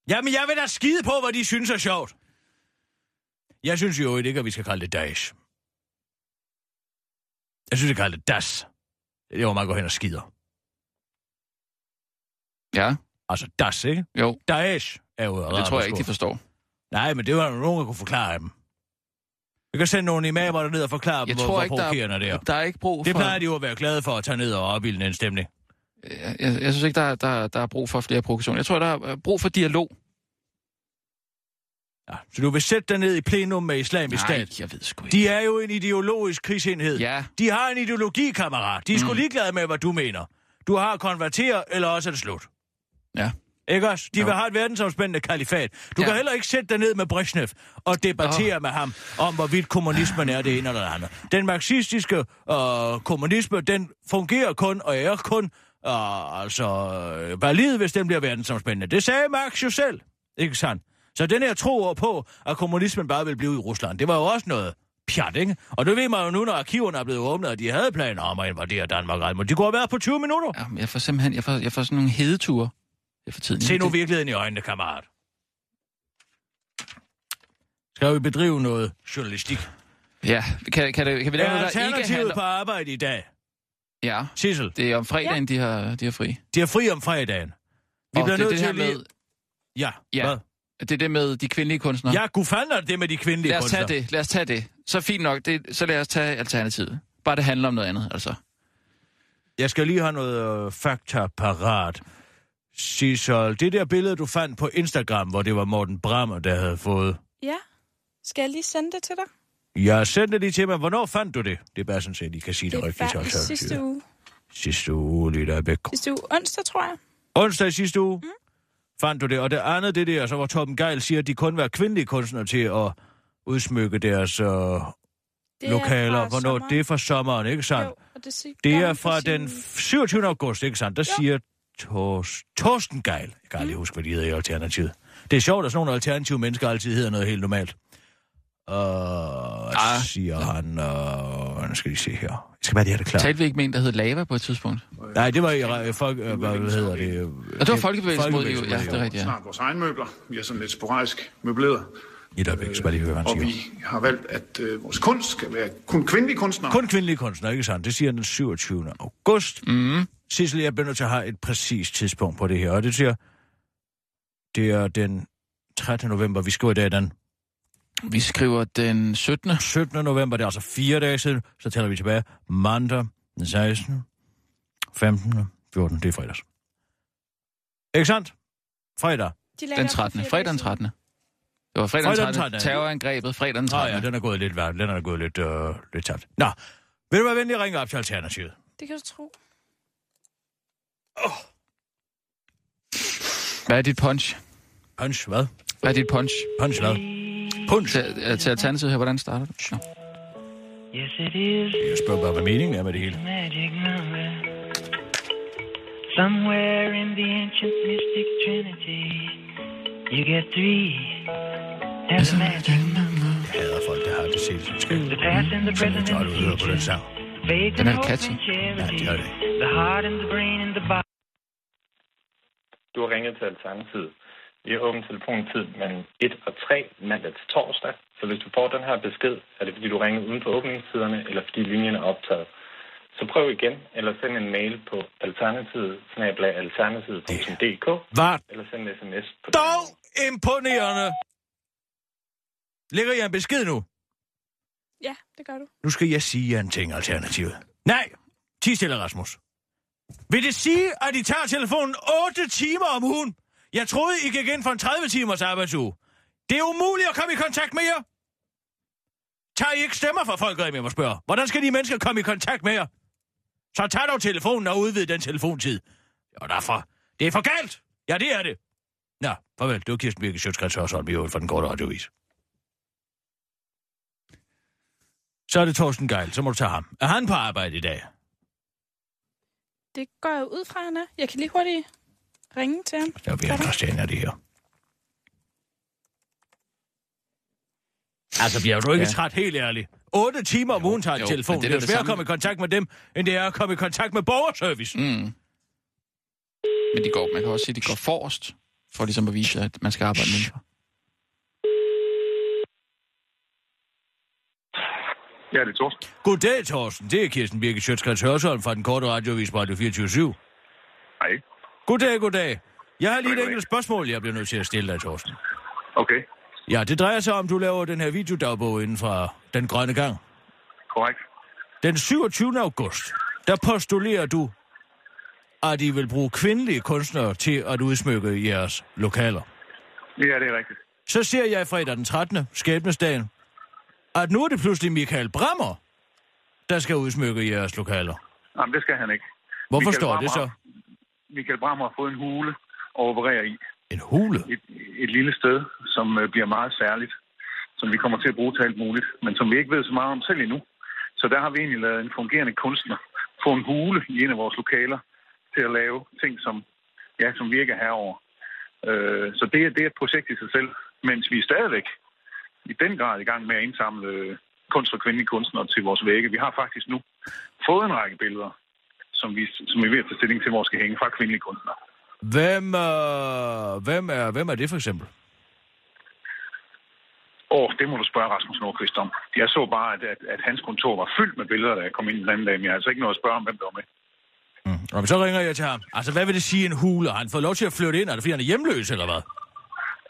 Jamen, jeg vil da skide på, hvad de synes er sjovt. Jeg synes jo ikke, at vi skal kalde det Daesh. Jeg synes, vi skal kalde det DAS. Det er jo, man går hen og skider. ja, Altså DAS, ikke? jo, Daesh er jo det tror jeg ikke, de forstår. Nej, men det var nogen, der kunne forklare dem. Vi kan sende nogle imamer derned og forklare dem, Jeg hvor, tror hvor ikke, der provokerende det er, er. der er ikke brug Det for... plejer de jo at være glade for at tage ned og opbilde en stemning. Jeg, jeg, jeg synes ikke, der, der, der er brug for flere provokationer. Jeg tror, der er brug for dialog. Ja, så du vil sætte dig ned i plenum med islamisk Nej, stat. jeg ved sgu ikke. De er jo en ideologisk krigsenhed. Ja. De har en ideologi, kammerat. De er sgu Mm. ligeglade med, hvad du mener. Du har at konvertere, eller også er det slut. Ja. Ikke også? De vil have et verdensomspændende kalifat. Du Ja. kan heller ikke sætte dig ned med Brezhnev og debattere med ham om, hvorvidt kommunismen er det ene eller det andet. Den marxistiske øh, kommunisme, den fungerer kun og er kun øh, altså, valid, hvis den bliver verdensomspændende. Det sagde Marx jo selv, ikke sandt? Så den her tro på, at kommunismen bare vil blive i Rusland, det var jo også noget pjat, ikke? Og det ved man jo nu, når arkiverne er blevet åbnet, og de havde planer om at invadere Danmark. Men de kunne have været på 20 minutter. Ja, men jeg får simpelthen jeg får, jeg får sådan nogle hedeture for tiden. Se nu virkeligheden i øjnene, kammerat. Skal vi bedrive noget journalistik? Ja, kan, kan, det, kan vi lave Er noget, der ikke handler... på arbejde i dag? Ja, Sissel, det er om fredagen, de, har, de har fri. de er fri om fredagen. Vi Og bliver det er nødt det til her at lige... med, Ja, Ja. hvad? det er det med de kvindelige kunstnere. Ja, gud fanden er det med de kvindelige lad os tage kunstnere. det, lad os tage det. Så fint nok, det, så lad os tage alternativet. Bare det handler om noget andet, altså. Jeg skal lige have noget øh, fakta parat. Sissel, det der billede, du fandt på Instagram, hvor det var Morten Brammer, der havde fået... Ja. Skal jeg lige sende det til dig? Jeg sendte det lige til mig. Hvornår fandt du det? Det er bare sådan, at I kan sige det, Det rigtigt. faktisk så- sidste uge. Sidste uge, lige der væk. Sidste uge onsdag, tror jeg. Onsdag i sidste uge mm. fandt du det. Og det andet, det der, så var Torben Geil siger, at de kun var kvindelige kunstnere til at udsmykke deres øh, Det lokaler. Hvornår? sommeren. Det er fra sommeren, ikke sandt? Jo, og det, sig- Det er fra den 27. august, ikke sandt? Der Jo. siger Tors, Torsten Geil. Jeg kan aldrig huske, hvad de hedder i Alternativet. Det er sjovt, at sådan nogle alternative mennesker altid hedder noget helt normalt. Uh, Ah. siger han... Uh, nu skal I se her. Jeg skal bare lige have det klart. Talte vi ikke med en, der hed Lava på et tidspunkt? Nej, det var i folk... øh, Hvad hedder det? Og det var Folkebevægelsen mod EU. Ja, det er rigtigt, ja. snart vores egen møbler. Vi er sådan lidt sporadisk møbleret. I et øjeblik, skal lige høre, hvad han Og siger. vi har valgt, at øh, vores kunst skal være kun kvindelige kunstnere. Kun kvindelige kunstnere, ikke sandt? Det siger den 27. august. Mm. Sissel, jeg nødt til at have et præcist tidspunkt på det her, og det siger, det er den 13. november, vi skriver i dag den Vi skriver den 17. 17. november, det er altså fire dage siden, så tæller vi tilbage. Mandag, den 16. 15. 14. Det er fredags. Ikke sandt? Fredag. De Den for 13. fire Fredag den dage siden. 13. Det var fredag den Fredag den 13. 13.. Terrorangrebet fredag den Nå 13. ja, den er gået lidt værd. Den er gået lidt, øh, lidt tabt. Nå, vil du være venlig at ringe op til Alternativet? Det kan du tro. Hvad er dit punch? Punch, hvad? Hvad er dit punch? Punch, hvad? Punch. Til, øh, til alternativet her, hvordan starter du? Nå. Yes, it is Jeg spørger bare, hvad meningen er med det hele. magic number. Somewhere in the ancient mystic trinity, you get three. And the magic Jeg hader folk, der har det Som jeg and tager the ud på den sang. Den er catchy. Ja, det er det. The heart and the brain and the body. Du har ringet til Alternativet. Vi har åbent telefontid mellem 1 og 3 mandag til torsdag. Så hvis du får den her besked, er det fordi du ringer uden for åbningstiderne, eller fordi linjen er optaget. Så prøv igen, eller send en mail på alternativet, alternativet.dk, eller send en sms på Dog imponerende! Lægger jeg en besked nu? Ja, det gør du. Nu skal jeg sige jer en ting, Alternativet. Nej, ti stille, Rasmus. Vil det sige, at I tager telefonen 8 timer om ugen? Jeg troede, I gik ind for en 30 timers arbejdsuge. Det er umuligt at komme i kontakt med jer. Tager I ikke stemmer fra folk, jeg må spørge? Hvordan skal de mennesker komme i kontakt med jer? Så tag dog telefonen og udvid den telefontid. Jo, derfor. Det er for galt. Ja, det er det. Nå, farvel. Det var Kirsten Birke Sjøtskrets Hørsholm i øvrigt for den korte radiovis. Så er det Torsten Geil. Så må du tage ham. Er han på arbejde i dag? Det går jeg ud fra, han er. Jeg kan lige hurtigt ringe til ham. Der bliver Christian af det her. Altså, bliver du ikke ja. Træt, helt ærligt? 8 timer om ugen tager jo, telefon. Det, det det er svært at komme i kontakt med dem, end det er at komme i kontakt med borgerservice. Mm. Mm. Men de går, man kan også sige, at de går forrest, for ligesom at vise, at man skal arbejde mindre. Ja, det er Torsten. Goddag, Thorsten. Det er Kirsten Birke Sjøtskrets Hørsholm fra den korte radiovis på Radio 24 Hej. Goddag, goddag. Jeg har lige et enkelt spørgsmål, jeg bliver nødt til at stille dig, Thorsten. Okay, Ja, det drejer sig om, du laver den her videodagbog inden fra Den Grønne Gang. korrekt. Den 27. august, der postulerer du, at I vil bruge kvindelige kunstnere til at udsmykke jeres lokaler. Ja, det er rigtigt. Så ser jeg fredag den 13. skæbnesdagen, at nu er det pludselig Michael Brammer, der skal udsmykke jeres lokaler. Jamen, det skal han ikke. Hvorfor Michael står det så? Brammer- Michael Brammer har fået en hule at operere i. En hule? Et, et lille sted, som øh, bliver meget særligt, som vi kommer til at bruge til alt muligt, men som vi ikke ved så meget om selv endnu. Så der har vi egentlig lavet en fungerende kunstner få en hule i en af vores lokaler til at lave ting, som, ja, som virker herover. Øh, så det, er- det er et projekt i sig selv, mens vi er stadigvæk i den grad i gang med at indsamle kunst for kvindelige kunstnere til vores vægge. Vi har faktisk nu fået en række billeder, som vi, som vi er ved at tage stilling til, hvor skal hænge fra kvindelige kunstnere. Hvem, øh, hvem, er, hvem er det for eksempel? Åh, det må du spørge Rasmus Nordqvist om. Jeg så bare, at, at, at hans kontor var fyldt med billeder, da jeg kom ind den anden dag, men jeg har altså ikke noget at spørge om, hvem der var med. Men så ringer jeg til ham. Altså, hvad vil det sige en hule? Har han fået lov til at flytte ind? Er det fordi, han er hjemløs, eller hvad?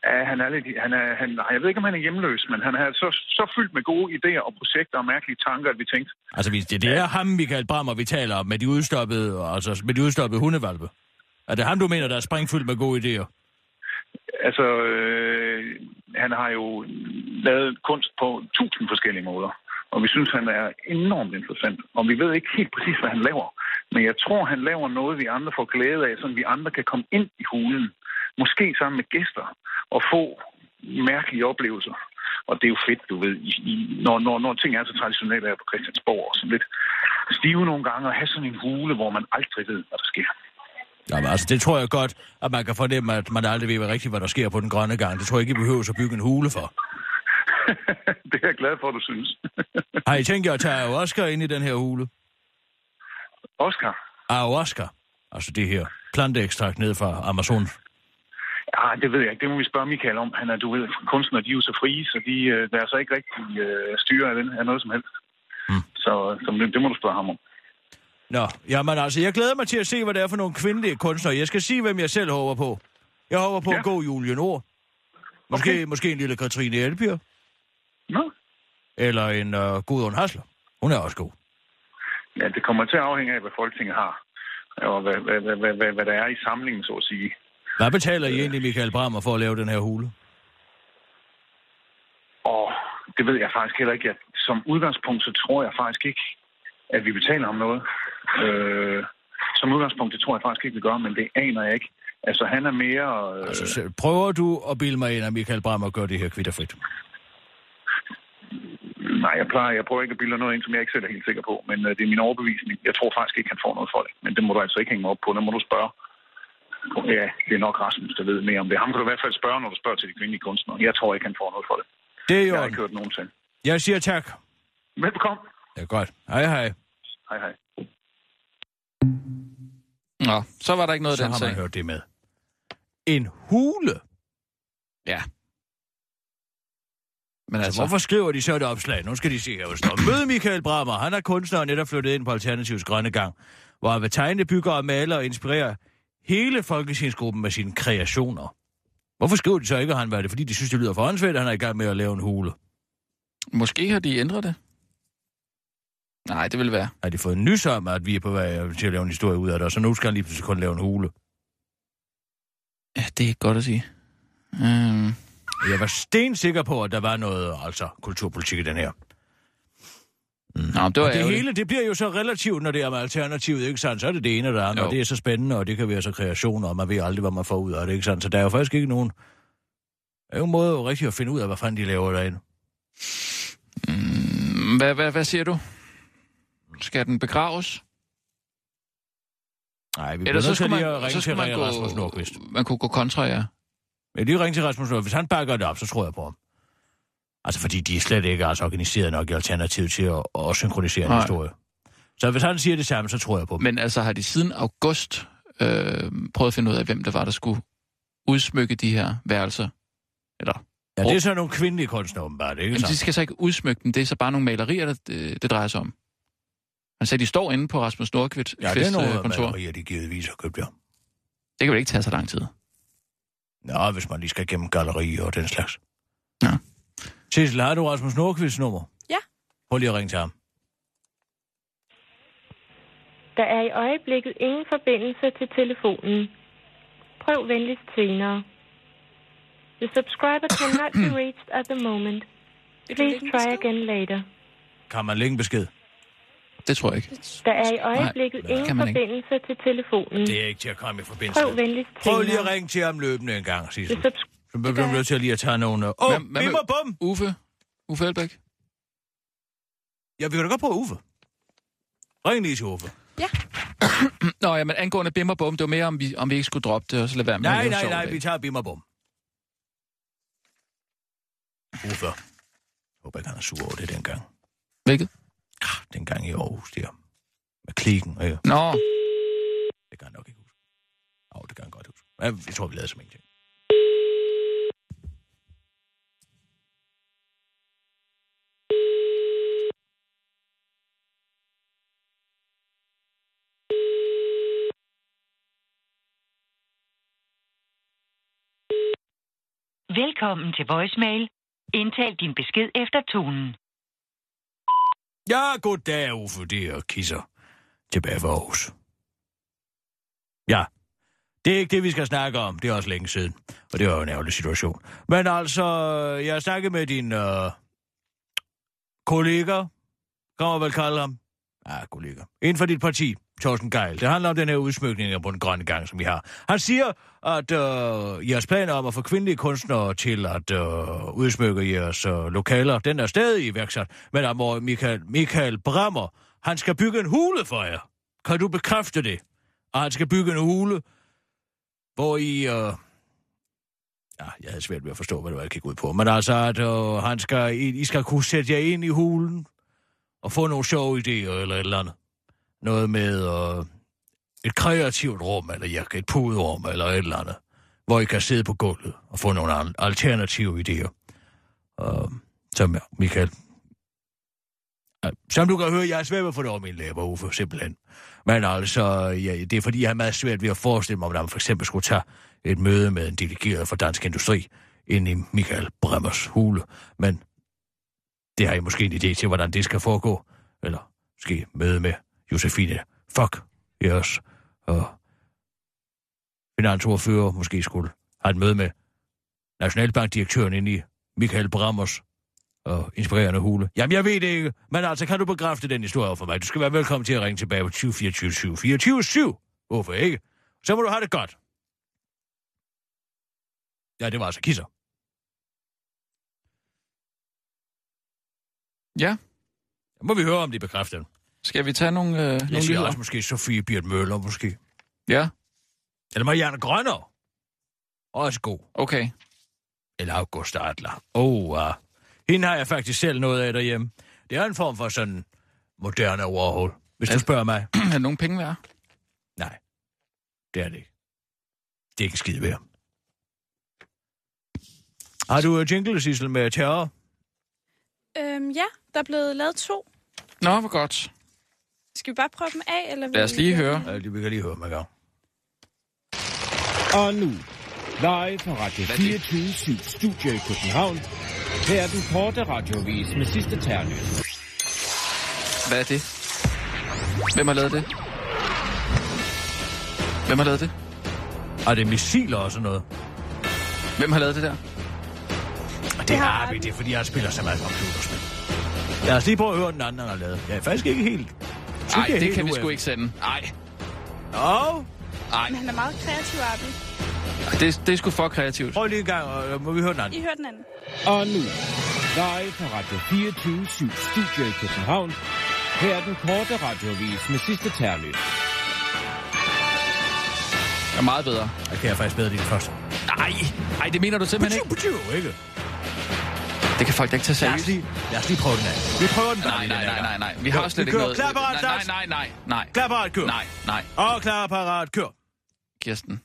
Ja, han er lidt, han er, han, nej, jeg ved ikke, om han er hjemløs, men han er så, så fyldt med gode idéer og projekter og mærkelige tanker, at vi tænkte, Altså, det, det er ham, Michael Brammer, vi taler om, med de udstoppede, altså, med de udstoppede hundevalpe. Er det ham, du mener, der er springfyldt med gode idéer? altså, øh, han har jo lavet kunst på tusind forskellige måder. Og vi synes, han er enormt interessant. Og vi ved ikke helt præcis, hvad han laver. Men jeg tror, han laver noget, vi andre får glæde af, så vi andre kan komme ind i hulen. Måske sammen med gæster. Og få mærkelige oplevelser. Og det er jo fedt, du ved, i, i, når, når, når ting er så traditionelle her på Christiansborg, og sådan lidt stive nogle gange, at have sådan en hule, hvor man aldrig ved, hvad der sker. Jamen, altså, det tror jeg godt, at man kan fornemme, at man aldrig ved hvad rigtigt, hvad der sker på den grønne gang. Det tror jeg ikke, I behøver at bygge en hule for. (laughs) det er jeg glad for, du synes. (laughs) Har I tænkt jer at tage ayahuasca ind i den her hule? Oscar? Ayahuasca. Altså det her planteekstrakt ned fra Amazon. Ja, det ved jeg ikke. Det må vi spørge Michael om. Han er, du ved, kunstner, de er jo så frie, så de øh, lader sig ikke rigtig øh, styre af, den, af noget som helst. Mm. Så, så det, det må du spørge ham om. Nå, jamen altså, jeg glæder mig til at se, hvad det er for nogle kvindelige kunstnere. Jeg skal sige, hvem jeg selv håber på. Jeg håber på. Ja. en god Julie Nord. Måske, okay. måske en lille Katrine Elbjerg. Nå? Eller en uh, Gudrun Hasler. Hun er også god. Ja, det kommer til at afhænge af, hvad Folketinget har. Og hvad, hvad, hvad, hvad, hvad, hvad der er i samlingen, så at sige. Hvad betaler I egentlig Michael Brammer for at lave den her hule? Og det ved jeg faktisk heller ikke. Som udgangspunkt, så tror jeg faktisk ikke, at vi betaler om noget. Øh, som udgangspunkt, det tror jeg faktisk ikke, vi gør, men det aner jeg ikke. Altså, han er mere... Øh, Altså, så prøver du at bilde mig ind, at Michael Brammer gør det her kvitterfrit? Nej, jeg plejer, jeg prøver ikke at bilde noget ind, som jeg ikke selv er helt sikker på, men øh, det er min overbevisning. Jeg tror faktisk ikke, han får noget for det, men det må du altså ikke hænge mig op på, det må du spørge. Ja, det er nok Rasmus, der ved mere om det. Ham kan du i hvert fald spørge, når du spørger til de kvindelige kunstnere. Jeg tror ikke, han får noget for det. Det er jo... Jeg har ikke hørt nogen til. Jeg siger tak. Velkommen. Det er godt. Hej, hej. Hej, hej. Nå, så var der ikke noget Så den har man sag. hørt det med. En hule? Ja. Men Altså, altså, hvorfor skriver de så et opslag? Nu skal de se her, hvor står. Møde Michael Brammer. Han er kunstner og netop flyttet ind på Alternativets Grønne Gang, hvor han vil tegne, bygge og male og inspirere hele folketingsgruppen med sine kreationer. Hvorfor skriver de så ikke, at han var det? Fordi de synes, det lyder for åndssvagt, at han er i gang med at lave en hule. måske har de ændret det. Nej, det vil være. Har de fået en nys om, at vi er på vej til at lave en historie ud af det, og så nu skal han lige pludselig kun lave en hule. Ja, det er ikke godt at sige. Øhm, Jeg var stensikker på, at der var noget altså kulturpolitik i den her. Nå, det var Og det hele, det bliver jo så relativt, når det er med alternativet, ikke sandt? Så er det det ene det andet, Jo. og det er så spændende, og det kan være så kreationer, og man ved aldrig, hvad man får ud af det, ikke sandt? Så der er jo faktisk ikke nogen... Der er jo en måde jo rigtig at finde ud af, hvad fanden de laver derinde. Mm, Hvad, hvad, hvad siger du? Skal den begraves? Nej, vi bliver nødt til lige at ringe så til man, Rasmus Nordqvist. man kunne gå kontra, ja. Men lige ringe til Rasmus Nordqvist. Hvis han bakker det op, så tror jeg på ham. Altså, fordi de er slet ikke altså, organiseret nok i alternativet til at, at synkronisere en Nej. historie. Så hvis han siger det samme, så tror jeg på dem. Men altså, har de siden august øh, prøvet at finde ud af, hvem det var, der skulle udsmykke de her værelser? Eller, Ja, det er så nogle kvindelige kunstnere, åbenbart, ikke jamen, de skal så ikke udsmykke dem, det er så bare nogle malerier, der, det, det drejer sig om. Han sagde, de står inde på Rasmus Nordqvist Ja, det er nogle kontor. malerier, de givetvis har købt, ja. Det kan vel ikke tage så lang tid. Nå, hvis man lige skal gennem gallerier og den slags. Ja. Sissel, har du Rasmus Nordqvists nummer? Ja. Prøv lige at ringe til ham. Der er i øjeblikket ingen forbindelse til telefonen. Prøv venligst senere. The subscriber cannot be (clears throat) reached at the moment. Please try again later. Kan man lægge en besked? Det tror jeg ikke. Der er i øjeblikket Nej, ingen man ikke. forbindelse til telefonen. Det er ikke til at komme i forbindelse Prøv venligst Prøv lige at ringe til ham løbende en gang, Sissel. Så bliver du nødt til at lige at tage nogle... Åh, oh, bim og bum! Uffe? Uffe Elbæk? Ja, vi kan da godt prøve Uffe. Ring lige til Uffe. (coughs) Nå, ja, men angående bim og bum, det var mere, om vi, om vi ikke skulle droppe det, og så lade være med at Nej, nej, nej, vi tager bim og bum. Uffe. Jeg håber ikke, han er sur over det dengang. Hvilket? Ah, Dengang i Aarhus, der. Med klikken, ja. Nå, Det kan han nok ikke huske. Jo, det kan han godt huske. Ja, jeg tror, vi lavede som ingenting. Velkommen til voicemail. Indtal din besked efter tonen. Ja, goddag, Uffe. Det er Kisser. Tilbage for Aarhus. Ja, det er ikke det, vi skal snakke om. Det er også længe siden. Og det var jo en ærgerlig situation. Men altså, jeg har snakket med din øh, kollega. Kan man vel kalde ham? Ah, kollega. Inden for dit parti, Thorsten Geil. Det handler om den her udsmykning på den grønne gang, som vi har. Han siger, at øh, jeres planer om at få kvindelige kunstnere til at øh, udsmykke jeres øh, lokaler, den er stadig iværksat. Men der hvor Michael, Michael Brammer, han skal bygge en hule for jer. Kan du bekræfte det? Og han skal bygge en hule, hvor I... Øh, ja, jeg havde svært ved at forstå, hvad det var, jeg gik ud på. Men altså, at øh, han skal, I, I skal kunne sætte jer ind i hulen og få nogle sjove idéer eller et eller andet. Noget med øh, et kreativt rum, eller ja, et puderum, eller et eller andet, hvor I kan sidde på gulvet og få nogle alternative idéer. Øh, som Michael... Som du kan høre, jeg er svært ved at få det over mine læber, Uffe, simpelthen. Men altså, ja, det er fordi, jeg er meget svært ved at forestille mig, om man for eksempel skulle tage et møde med en delegeret fra Dansk Industri ind i Michael Bremmers hule. Men det har I måske en idé til, hvordan det skal foregå. Eller måske møde med Josefine Fuck, yes. og finansordfører måske skulle have et møde med Nationalbankdirektøren ind i Michael Brammers og inspirerende hule. Jamen, jeg ved det ikke, men altså, kan du bekræfte den historie for mig? Du skal være velkommen til at ringe tilbage på 20 24 7 24 7. Hvorfor ikke? Så må du have det godt. Ja, det var altså kisser. Ja. Så må vi høre, om de bekræfter den. Skal vi tage nogle, øh, nogle Jeg siger nyheder? også måske Sofie Birt Møller, måske. Ja, Eller Marianne Grønner. Også god. okay. Eller August Adler. Oh, uh. Hende har jeg faktisk selv noget af derhjemme. Det er en form for sådan moderne Warhol, hvis du spørger mig. (clears throat) er der nogle penge værd? Nej, det er det ikke. Det er ikke skide værd. Har du uh, jingle, Sissel, med terror? Øhm, ja, der er blevet lavet to. Nå, hvor godt. Skal vi bare prøve dem af? Eller Lad os lige høre. Ja, det vi kan lige høre mig gang. Og nu, live fra Radio 24 Studio i København. Her er den korte radiovis med sidste ternet. Hvad er det? Hvem har lavet det? Hvem har lavet det? Og det er missiler og sådan noget. Hvem har lavet det der? Det har vi, det er fordi, jeg spiller så meget computerspil. Lad os lige prøve at høre, den anden han har lavet. Jeg er faktisk ikke helt... Nej, det helt kan vi sgu ikke sende. Nej. Åh, Nej, Men han er meget kreativ, Arbi. det, det er sgu for kreativt. prøv lige en gang, og må vi høre den anden. I hører den anden. Og nu, live fra Radio 24 Studio i København. Her er den korte radiovis med sidste ternet. er meget bedre. Jeg kan jeg faktisk bedre din første. Nej, nej, det mener du simpelthen ikke. Putiu, ikke? Det kan folk da ikke tage Lad os seriøst. lige, lad os lige prøve den af. Vi prøver den bare Nej, nej, nej, nej, nej. Vi har Jo, slet vi ikke noget... Klar, parat, nej, start. nej, nej, nej, nej. Klar, parat, kør. Nej, nej, Og klar, parat, kør. Kirsten.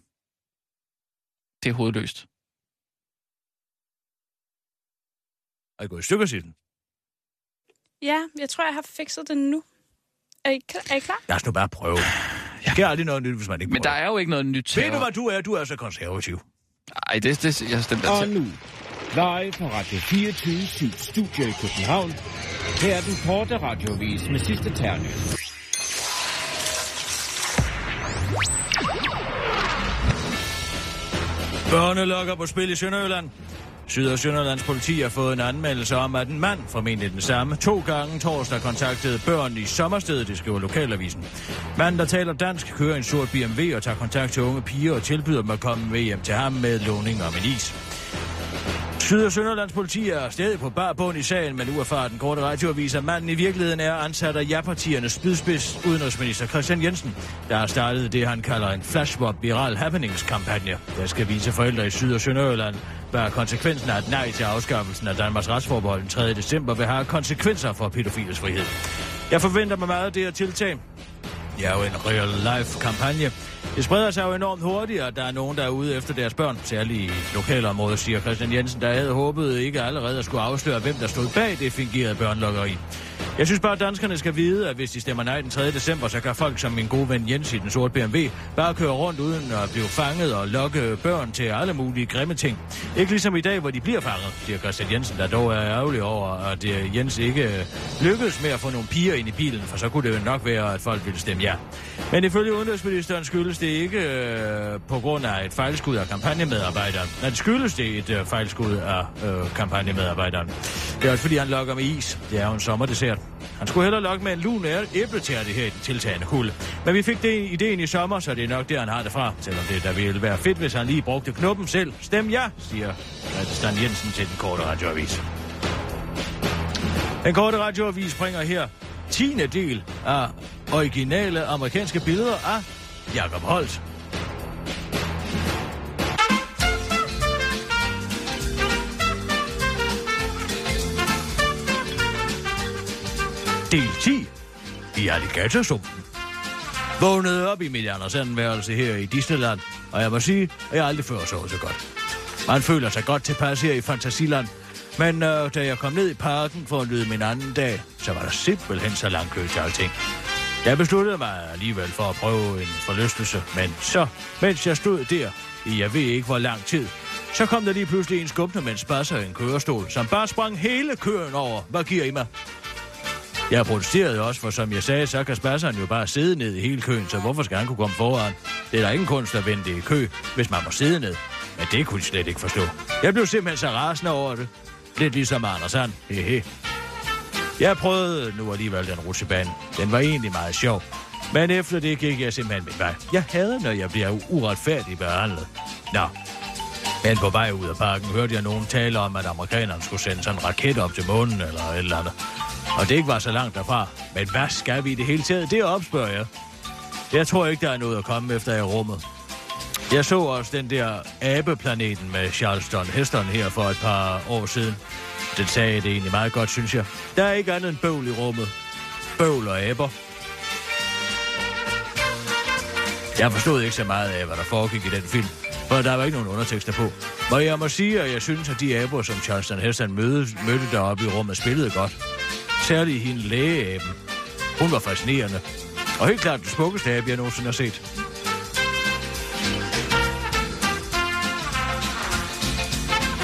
Det er hovedløst. Er I gået i stykker, Sissel? Ja, jeg tror, jeg har fikset den nu. Er I, klar- er I klar? Lad os nu bare prøve. Der sker aldrig noget nyt, hvis man ikke Men der prøver. er jo ikke noget nyt Ved terror. du, hvad du er? Du er så konservativ. Nej, det, det, jeg stemte Og nu, live fra Radio 24 Studio i København. Her er den korte radiovis med sidste ternet. Børnelokker på spil i Sønderjylland. Syd- og Sønderlands politi har fået en anmeldelse om, at en mand, formentlig den samme, to gange torsdag kontaktede børn i sommerstedet, det skriver Lokalavisen. Manden, der taler dansk, kører en sort BMW og tager kontakt til unge piger og tilbyder dem at komme med hjem til ham med låning om en is. Syd- og Sønderlands politi er stadig på barbund i sagen, men uerfaren den korte radioavis, at manden i virkeligheden er ansat af ja-partiernes spydspids udenrigsminister Christian Jensen, der har startet det, han kalder en flashmob viral happenings-kampagne, der skal vise forældre i Syd- og Sønderjylland, hvad konsekvensen af et nej til afskaffelsen af Danmarks retsforbehold den 3. december vil have konsekvenser for pædofiles frihed. Jeg forventer mig meget af det her tiltag. Det er jo en real-life kampagne. Det spreder sig jo enormt hurtigt, og der er nogen, der er ude efter deres børn, særligt i lokalområdet, siger Christian Jensen, der havde håbet ikke allerede at skulle afsløre, hvem der stod bag det fingerede børnelokkeri. Jeg synes bare, at danskerne skal vide, at hvis de stemmer nej den 3. december, så kan folk som min gode ven Jens i den sorte BMW bare køre rundt uden at blive fanget og lokke børn til alle mulige grimme ting. Ikke ligesom i dag, hvor de bliver fanget, siger Christian Jensen, der dog er ærgerlig over, at øh, Jens ikke øh, lykkedes med at få nogle piger ind i bilen, for så kunne det jo nok være, at folk ville stemme ja. Men ifølge udenrigsministeren skyldes det ikke øh, på grund af et fejlskud af kampagnemedarbejderen. Nej, det skyldes det et øh, fejlskud af øh, kampagnemedarbejderen. Det er også fordi, han lokker med is. Det er jo en sommerdessert. Han skulle hellere lokke med en lun æbletærte her i den tiltagende kulde. Men vi fik det ideen i sommer, så det er nok der, han har det fra. Selvom det da ville være fedt, hvis han lige brugte knuppen selv. Stem ja, siger Stan Jensen til den korte radioavis. Den korte radioavis bringer her 10. del af originale amerikanske billeder af Jacob Holt. Del 10 i Alligatorsumpen. Vågnede op i mit Anders værelse her i Disneyland, og jeg må sige, at jeg aldrig før så så godt. Man føler sig godt tilpas her i Fantasiland, men øh, da jeg kom ned i parken for at nyde min anden dag, så var der simpelthen så lang kø til alting. Jeg besluttede mig alligevel for at prøve en forlystelse, men så, mens jeg stod der, i jeg ved ikke hvor lang tid, så kom der lige pludselig en skubbende med en spasser i en kørestol, som bare sprang hele køen over. Hvad giver I mig? Jeg protesterede også, for som jeg sagde, så kan spasseren jo bare sidde ned i hele køen, så hvorfor skal han kunne komme foran? Det er der ingen kunst at vente i kø, hvis man må sidde ned. Men det kunne de slet ikke forstå. Jeg blev simpelthen så rasende over det. Lidt ligesom Anders Sand. Hehe. Jeg prøvede nu alligevel den rutsjebane. Den var egentlig meget sjov. Men efter det gik jeg simpelthen min vej. Jeg hader, når jeg bliver uretfærdigt behandlet. Nå. Men på vej ud af parken hørte jeg nogen tale om, at amerikanerne skulle sende sådan en raket op til månen eller et eller andet. Og det ikke var så langt derfra. Men hvad skal vi i det hele taget? Det opspørger jeg. Jeg tror ikke, der er noget at komme efter i rummet. Jeg så også den der abeplaneten med Charleston Heston her for et par år siden. Den sagde det egentlig meget godt, synes jeg. Der er ikke andet end bøvl i rummet. Bøvl og aber. Jeg forstod ikke så meget af, hvad der foregik i den film, for der var ikke nogen undertekster på. Og jeg må sige, at jeg synes, at de aber, som Charleston Heston mødte, mødte deroppe i rummet, spillede godt. Særligt hende lægeaben. Hun var fascinerende. Og helt klart den smukkeste abe, jeg nogensinde har set.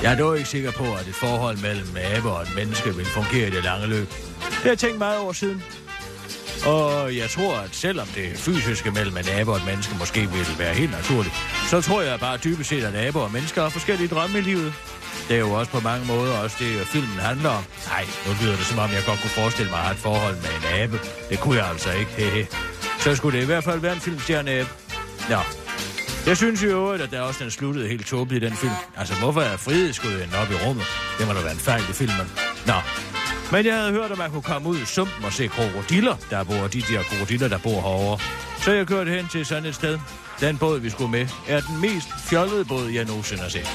Jeg er dog ikke sikker på, at et forhold mellem abe og et menneske vil fungere i det lange løb. Det har jeg tænkt meget over siden. Og jeg tror, at selvom det fysiske mellem en abe og et menneske måske vil være helt naturligt, så tror jeg bare dybest set, at aber og mennesker har forskellige drømme i livet. Det er jo også på mange måder også det, øh, filmen handler om. Nej, nu lyder det som om, jeg godt kunne forestille mig at have et forhold med en abe. Det kunne jeg altså ikke. Hehe. Så skulle det i hvert fald være en filmstjerne abe. Nå. Jeg synes jo, at der også den sluttede helt tåbeligt i den film. Altså, hvorfor er frihedsguden op i rummet? Det må da være en fejl i filmen. Nå. Men jeg havde hørt, at man kunne komme ud i sumpen og se krokodiller, der bor, de der krokodiller, der bor herovre. Så jeg kørte hen til sådan et sted. Den båd, vi skulle med, er den mest fjollede båd, jeg nogensinde har set.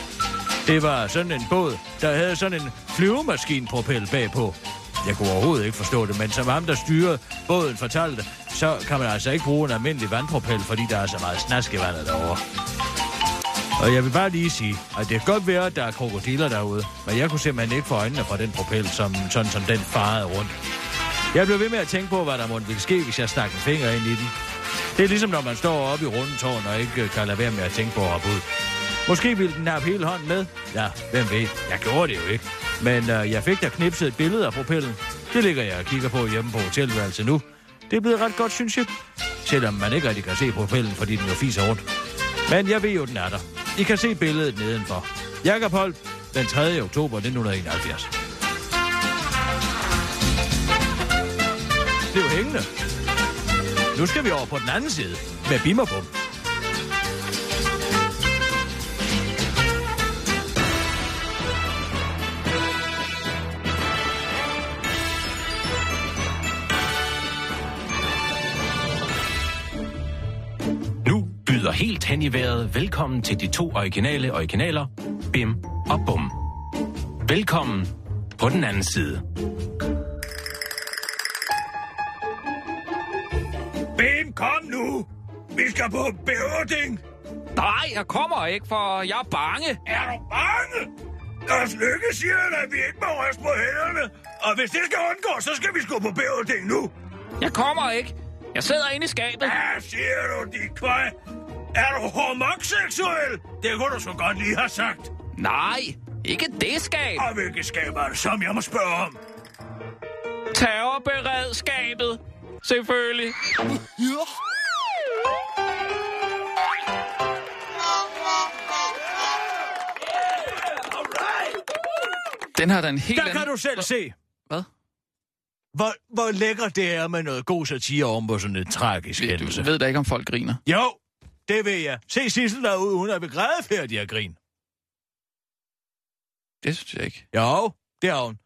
Det var sådan en båd, der havde sådan en flyvemaskinpropel bagpå. Jeg kunne overhovedet ikke forstå det, men som ham, der styrede båden, fortalte, så kan man altså ikke bruge en almindelig vandpropel, fordi der er så meget snask i vandet derovre. Og jeg vil bare lige sige, at det kan godt være, at der er krokodiller derude, men jeg kunne simpelthen ikke få øjnene fra den propel, som, sådan som den farede rundt. Jeg blev ved med at tænke på, hvad der måtte ville ske, hvis jeg stak en finger ind i den. Det er ligesom, når man står oppe i rundetårn og ikke øh, kan lade være med at tænke på at hoppe ud. Måske ville den have hele hånden med. Ja, hvem ved. Jeg gjorde det jo ikke. Men øh, jeg fik da knipset et billede af propellen. Det ligger jeg og kigger på hjemme på hotelværelset nu. Det er blevet ret godt, synes jeg. Selvom man ikke rigtig kan se propellen, fordi den jo fiser rundt. Men jeg ved jo, den er der. I kan se billedet nedenfor. Jakob Holt, den 3. oktober 1971. Det er jo hængende. Nu skal vi over på den anden side med bimmerbom. Helt hen i vejret velkommen til de to originale originaler, Bim og Bum. Velkommen på den anden side. Bim, kom nu! Vi skal på bæverding! Nej, jeg kommer ikke, for jeg er bange. Er du bange? Lars Lykke siger, at vi ikke må ryste på hænderne. Og hvis det skal undgå, så skal vi sgu på bæverding nu. Jeg kommer ikke. Jeg sidder inde i skabet. Hvad siger du, de kvej? Er du homoseksuel? Det kunne du så godt lige have sagt. Nej, ikke det skab. Og hvilket skab er det, som jeg må spørge om? Terrorberedskabet. Selvfølgelig. Den har den helt Der anden... kan du selv se. Hvad? Hvor, hvor lækkert det er med noget god satire om på sådan en tragisk hændelse. Du ved da ikke, om folk griner. Jo, det ved jeg. Se Sissel derude, hun er begrædefærdig af grin. Det synes jeg ikke. Jo, det er hun.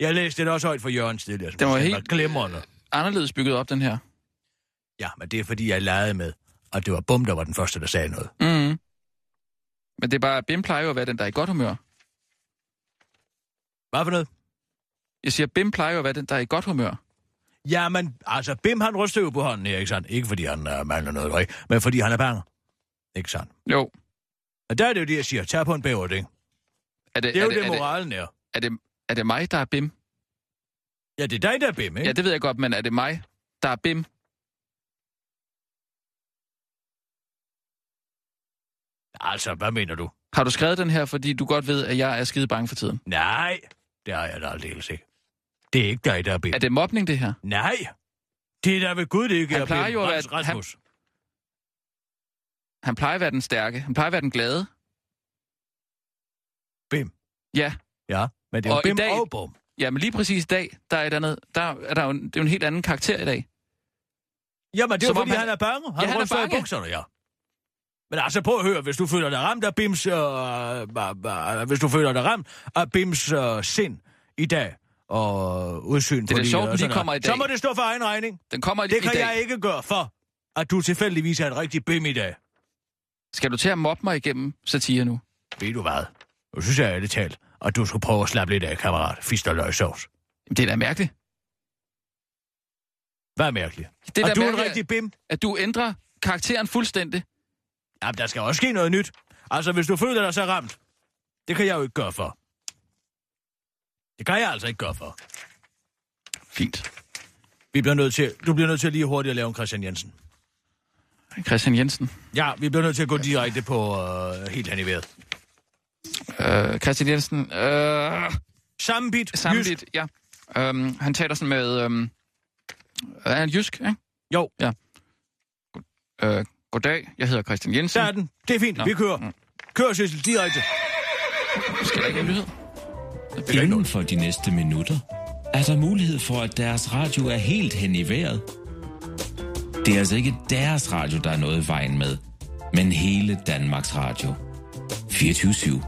Jeg læste det også højt for Jørgen tidligere. Den var helt- var glimrende. Anderledes bygget op, den her. Ja, men det er fordi, jeg legede med, og det var Bum, der var den første, der sagde noget. Mm. Men det er bare, Bim plejer jo at være den, der er i godt humør. Hvad for noget? Jeg siger, Bim plejer jo at være den, der er i godt humør. Ja, men altså, Bim han ryster jo på hånden her, ikke sandt? Ikke fordi han uh, mangler noget drik, men fordi han er bange. Ikke sandt? Jo. Og der er det jo det, jeg siger. Tag på en bæverding. Er det, Det er jo er det, er moralen er. Er det, er det mig, der er Bim? Ja, det er dig, der er Bim, ikke? Ja, det ved jeg godt, men er det mig, der er Bim? Altså, hvad mener du? Har du skrevet den her, fordi du godt ved, at jeg er skide bange for tiden? Nej, det har jeg da aldeles ikke. Det er ikke dig, der er Bim. Er det mobning, det her? Nej, det er da ved Gud, det ikke Han er plejer jo at være- Rasmus. Han plejer at være den stærke. Han plejer at være den glade. Bim. Ja. Ja, men det er jo Og Bim dag- og Bum. Ja, men lige præcis i dag, der er, et andet, der er der jo en, det er jo en helt anden karakter i dag. Jamen, det er jo fordi, han- han er bange. Han, Ja, han er i bange. bukserne, ja. Men altså, prøv at høre, hvis du føler dig ramt af Bims... Øh, øh, øh, hvis du føler dig ramt af Bims øh, sind i dag, og udsyn Det er på sjovt, den lige kommer i dag. Så må det stå for egen regning. Den kommer i, Det i kan dag. jeg ikke gøre for, at du tilfældigvis er en rigtig bim i dag. Skal du til at mobbe mig igennem satire nu? Ved du hvad? Nu synes jeg ærligt talt, at du skulle prøve at slappe lidt af, kammerat. Fist og løgsovs. Det er da mærkeligt. Hvad er mærkeligt? Det er da du er en mærkeligt, rigtig bim. at du ændrer karakteren fuldstændig. Jamen, der skal også ske noget nyt. Altså, hvis du føler dig så ramt, det kan jeg jo ikke gøre for. Det kan jeg altså ikke gøre for. Fint. Vi bliver nødt til, du bliver nødt til lige hurtigt at lave en Christian Jensen. Christian Jensen. Ja, vi bliver nødt til at gå direkte på øh, helt hen i vejret. Øh, Christian Jensen. Øh, Sammenbit. Sammenbit, ja. Øhm, han taler sådan med... Øhm, er han jysk, ikke? Jo. Ja. Øh, goddag, jeg hedder Christian Jensen. Der er den. Det er fint, Nå. vi kører. Kør, Sissel, direkte. Skal der ikke en nyhed? Inden for de næste minutter er der mulighed for, at deres radio er helt hen i vejret. Det er altså ikke deres radio, der er noget i vejen med, men hele Danmarks Radio. 24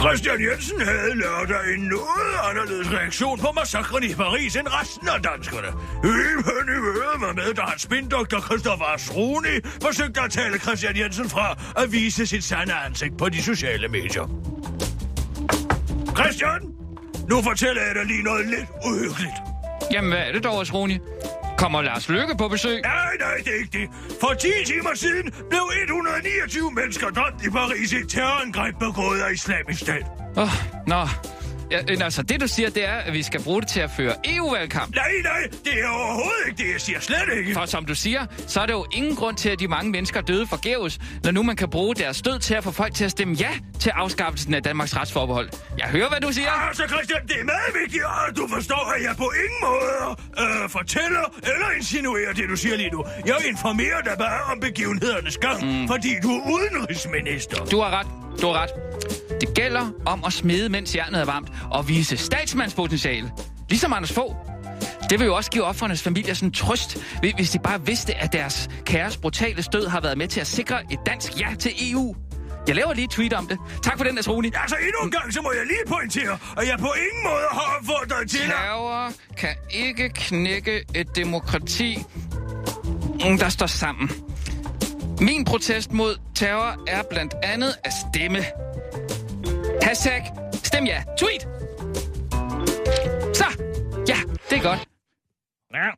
Christian Jensen havde lørdag en noget anderledes reaktion på massakren i Paris end resten af danskerne. Helt hen i vejret var med, da hans spindoktor Christoffer Asroni forsøgte at tale Christian Jensen fra at vise sit sande ansigt på de sociale medier. Christian, nu fortæller jeg dig lige noget lidt uhyggeligt. Jamen, hvad er det dog, Roni? Kommer Lars Lykke på besøg? Nej, nej, det er ikke det. For 10 timer siden blev 129 mennesker dræbt i Paris i et terrorangreb begået af islamisk stat. Åh, oh, nå. Ja, altså, det du siger, det er, at vi skal bruge det til at føre EU-valgkamp. Nej, nej, det er overhovedet ikke det, jeg siger slet ikke. For som du siger, så er der jo ingen grund til, at de mange mennesker døde forgæves, når nu man kan bruge deres død til at få folk til at stemme ja til afskaffelsen af Danmarks retsforbehold. Jeg hører, hvad du siger. Altså, Christian, det er meget vigtigt, at du forstår, at jeg på ingen måde øh, fortæller eller insinuerer det, du siger lige nu. Jeg informerer dig bare om begivenhedernes gang, mm. fordi du er udenrigsminister. Du har ret. Du har ret. Det gælder om at smide, mens jernet er varmt, og vise statsmandspotentiale. Ligesom Anders Fogh. Det vil jo også give offrenes familier sådan trøst, hvi- hvis de bare vidste, at deres kæres brutale stød har været med til at sikre et dansk ja til EU. Jeg laver lige et tweet om det. Tak for den, Asroni. Altså, endnu en gang, så må jeg lige pointere, at jeg på ingen måde har opfordret til. Terror kan ikke knække et demokrati, mm, der står sammen. Min protest mod terror er blandt andet at stemme. Hashtag stem ja. Tweet! Så, ja, det er godt. Ja.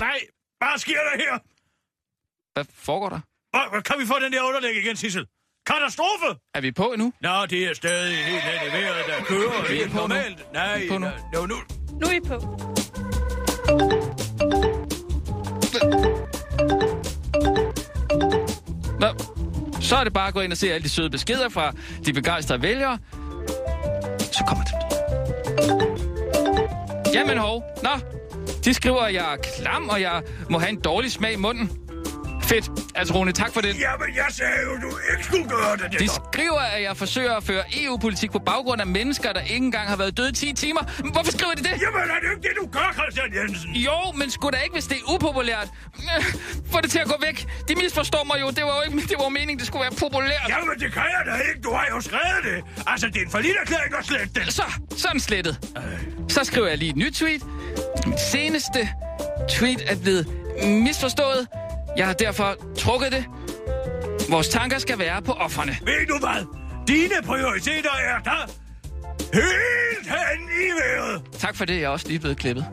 Nej, hvad sker der her? Hvad foregår der? Hvad, kan vi få den der underlæg igen, Sissel? Katastrofe! Er vi på endnu? Nå, det er stadig helt hen i vejret, der kører Vi er helt på nu. normalt. Nej, Vi er på nu. nå, nu. Nu er I på. Nå, så er det bare at gå ind og se alle de søde beskeder fra de begejstrede vælgere. Så kommer det. Jamen hov, nå. De skriver, at jeg er klam, og jeg må have en dårlig smag i munden. Fedt. Altså, Rune, tak for det. Jamen, jeg sagde jo, du ikke skulle gøre det. De skriver, at jeg forsøger at føre EU-politik på baggrund af mennesker, der ikke engang har været døde i 10 timer. Men Hvorfor skriver de det? Jamen, er det ikke det, du gør, Christian Jensen? Jo, men sgu da ikke, hvis det er upopulært. Øh, (laughs) Få det til at gå væk. De misforstår mig jo. Det var jo ikke (laughs) det var meningen, det skulle være populært. Jamen, det kan jeg da ikke. Du har jo skrevet det. Altså, det er en forlidt erklæring at slette den. Så, sådan slettet. Så skriver jeg lige et nyt tweet. Mit seneste tweet er blevet misforstået. Jeg har derfor trukket det. Vores tanker skal være på offerne. Ved du hvad? Dine prioriteter er der helt hen i vejret. Tak for det, jeg er også lige blevet klippet.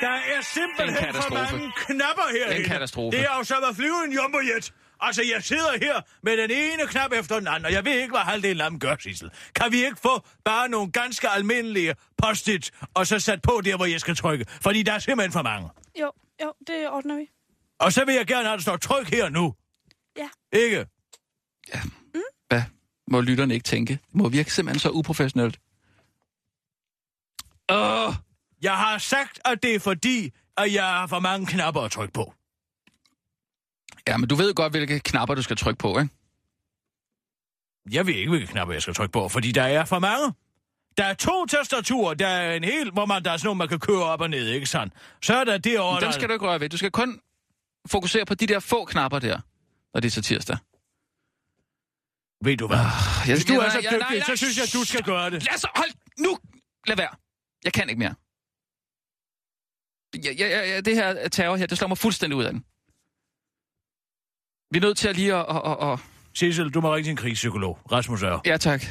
Der er En simpelthen for mange knapper her. En katastrofe. Det er jo som at flyve en jumbojet. Altså, jeg sidder her med den ene knap efter den anden, og jeg ved ikke, hvad halvdelen af dem gør, Sissel. Kan vi ikke få bare nogle ganske almindelige post og så sat på der, hvor jeg skal trykke? Fordi der er simpelthen for mange. Jo, jo, det ordner vi. Og så vil jeg gerne have, at der står tryk her nu. Ja. Ikke? Hvad må lytterne ikke tænke? Det må virke simpelthen så uprofessionelt. Åh! Jeg har sagt, at det er fordi, at jeg har for mange knapper at trykke på. Ja, men du ved godt, hvilke knapper du skal trykke på, ikke? Jeg ved ikke, hvilke knapper jeg skal trykke på, fordi der er for mange. Der er to tastaturer, der er en hel, hvor man, der er sådan nogle, man kan køre op og ned, ikke sandt? Så er der det over, Dem der... skal du ikke røre ved. Du skal kun fokusere på de der få knapper der, når det er så tirsdag. Ved du hvad? jeg- Hvis du jeg- er så jeg- dygtig, nej, så synes jeg, at du skal gøre det. Lad så, hold nu! Lad være. Jeg kan ikke mere. Ja, ja, ja, ja, det her terror her, det slår mig fuldstændig ud af den. Vi er nødt til at lige at... at, at. Cecil, du må ringe til en krigspsykolog. Rasmus er. Ja, tak.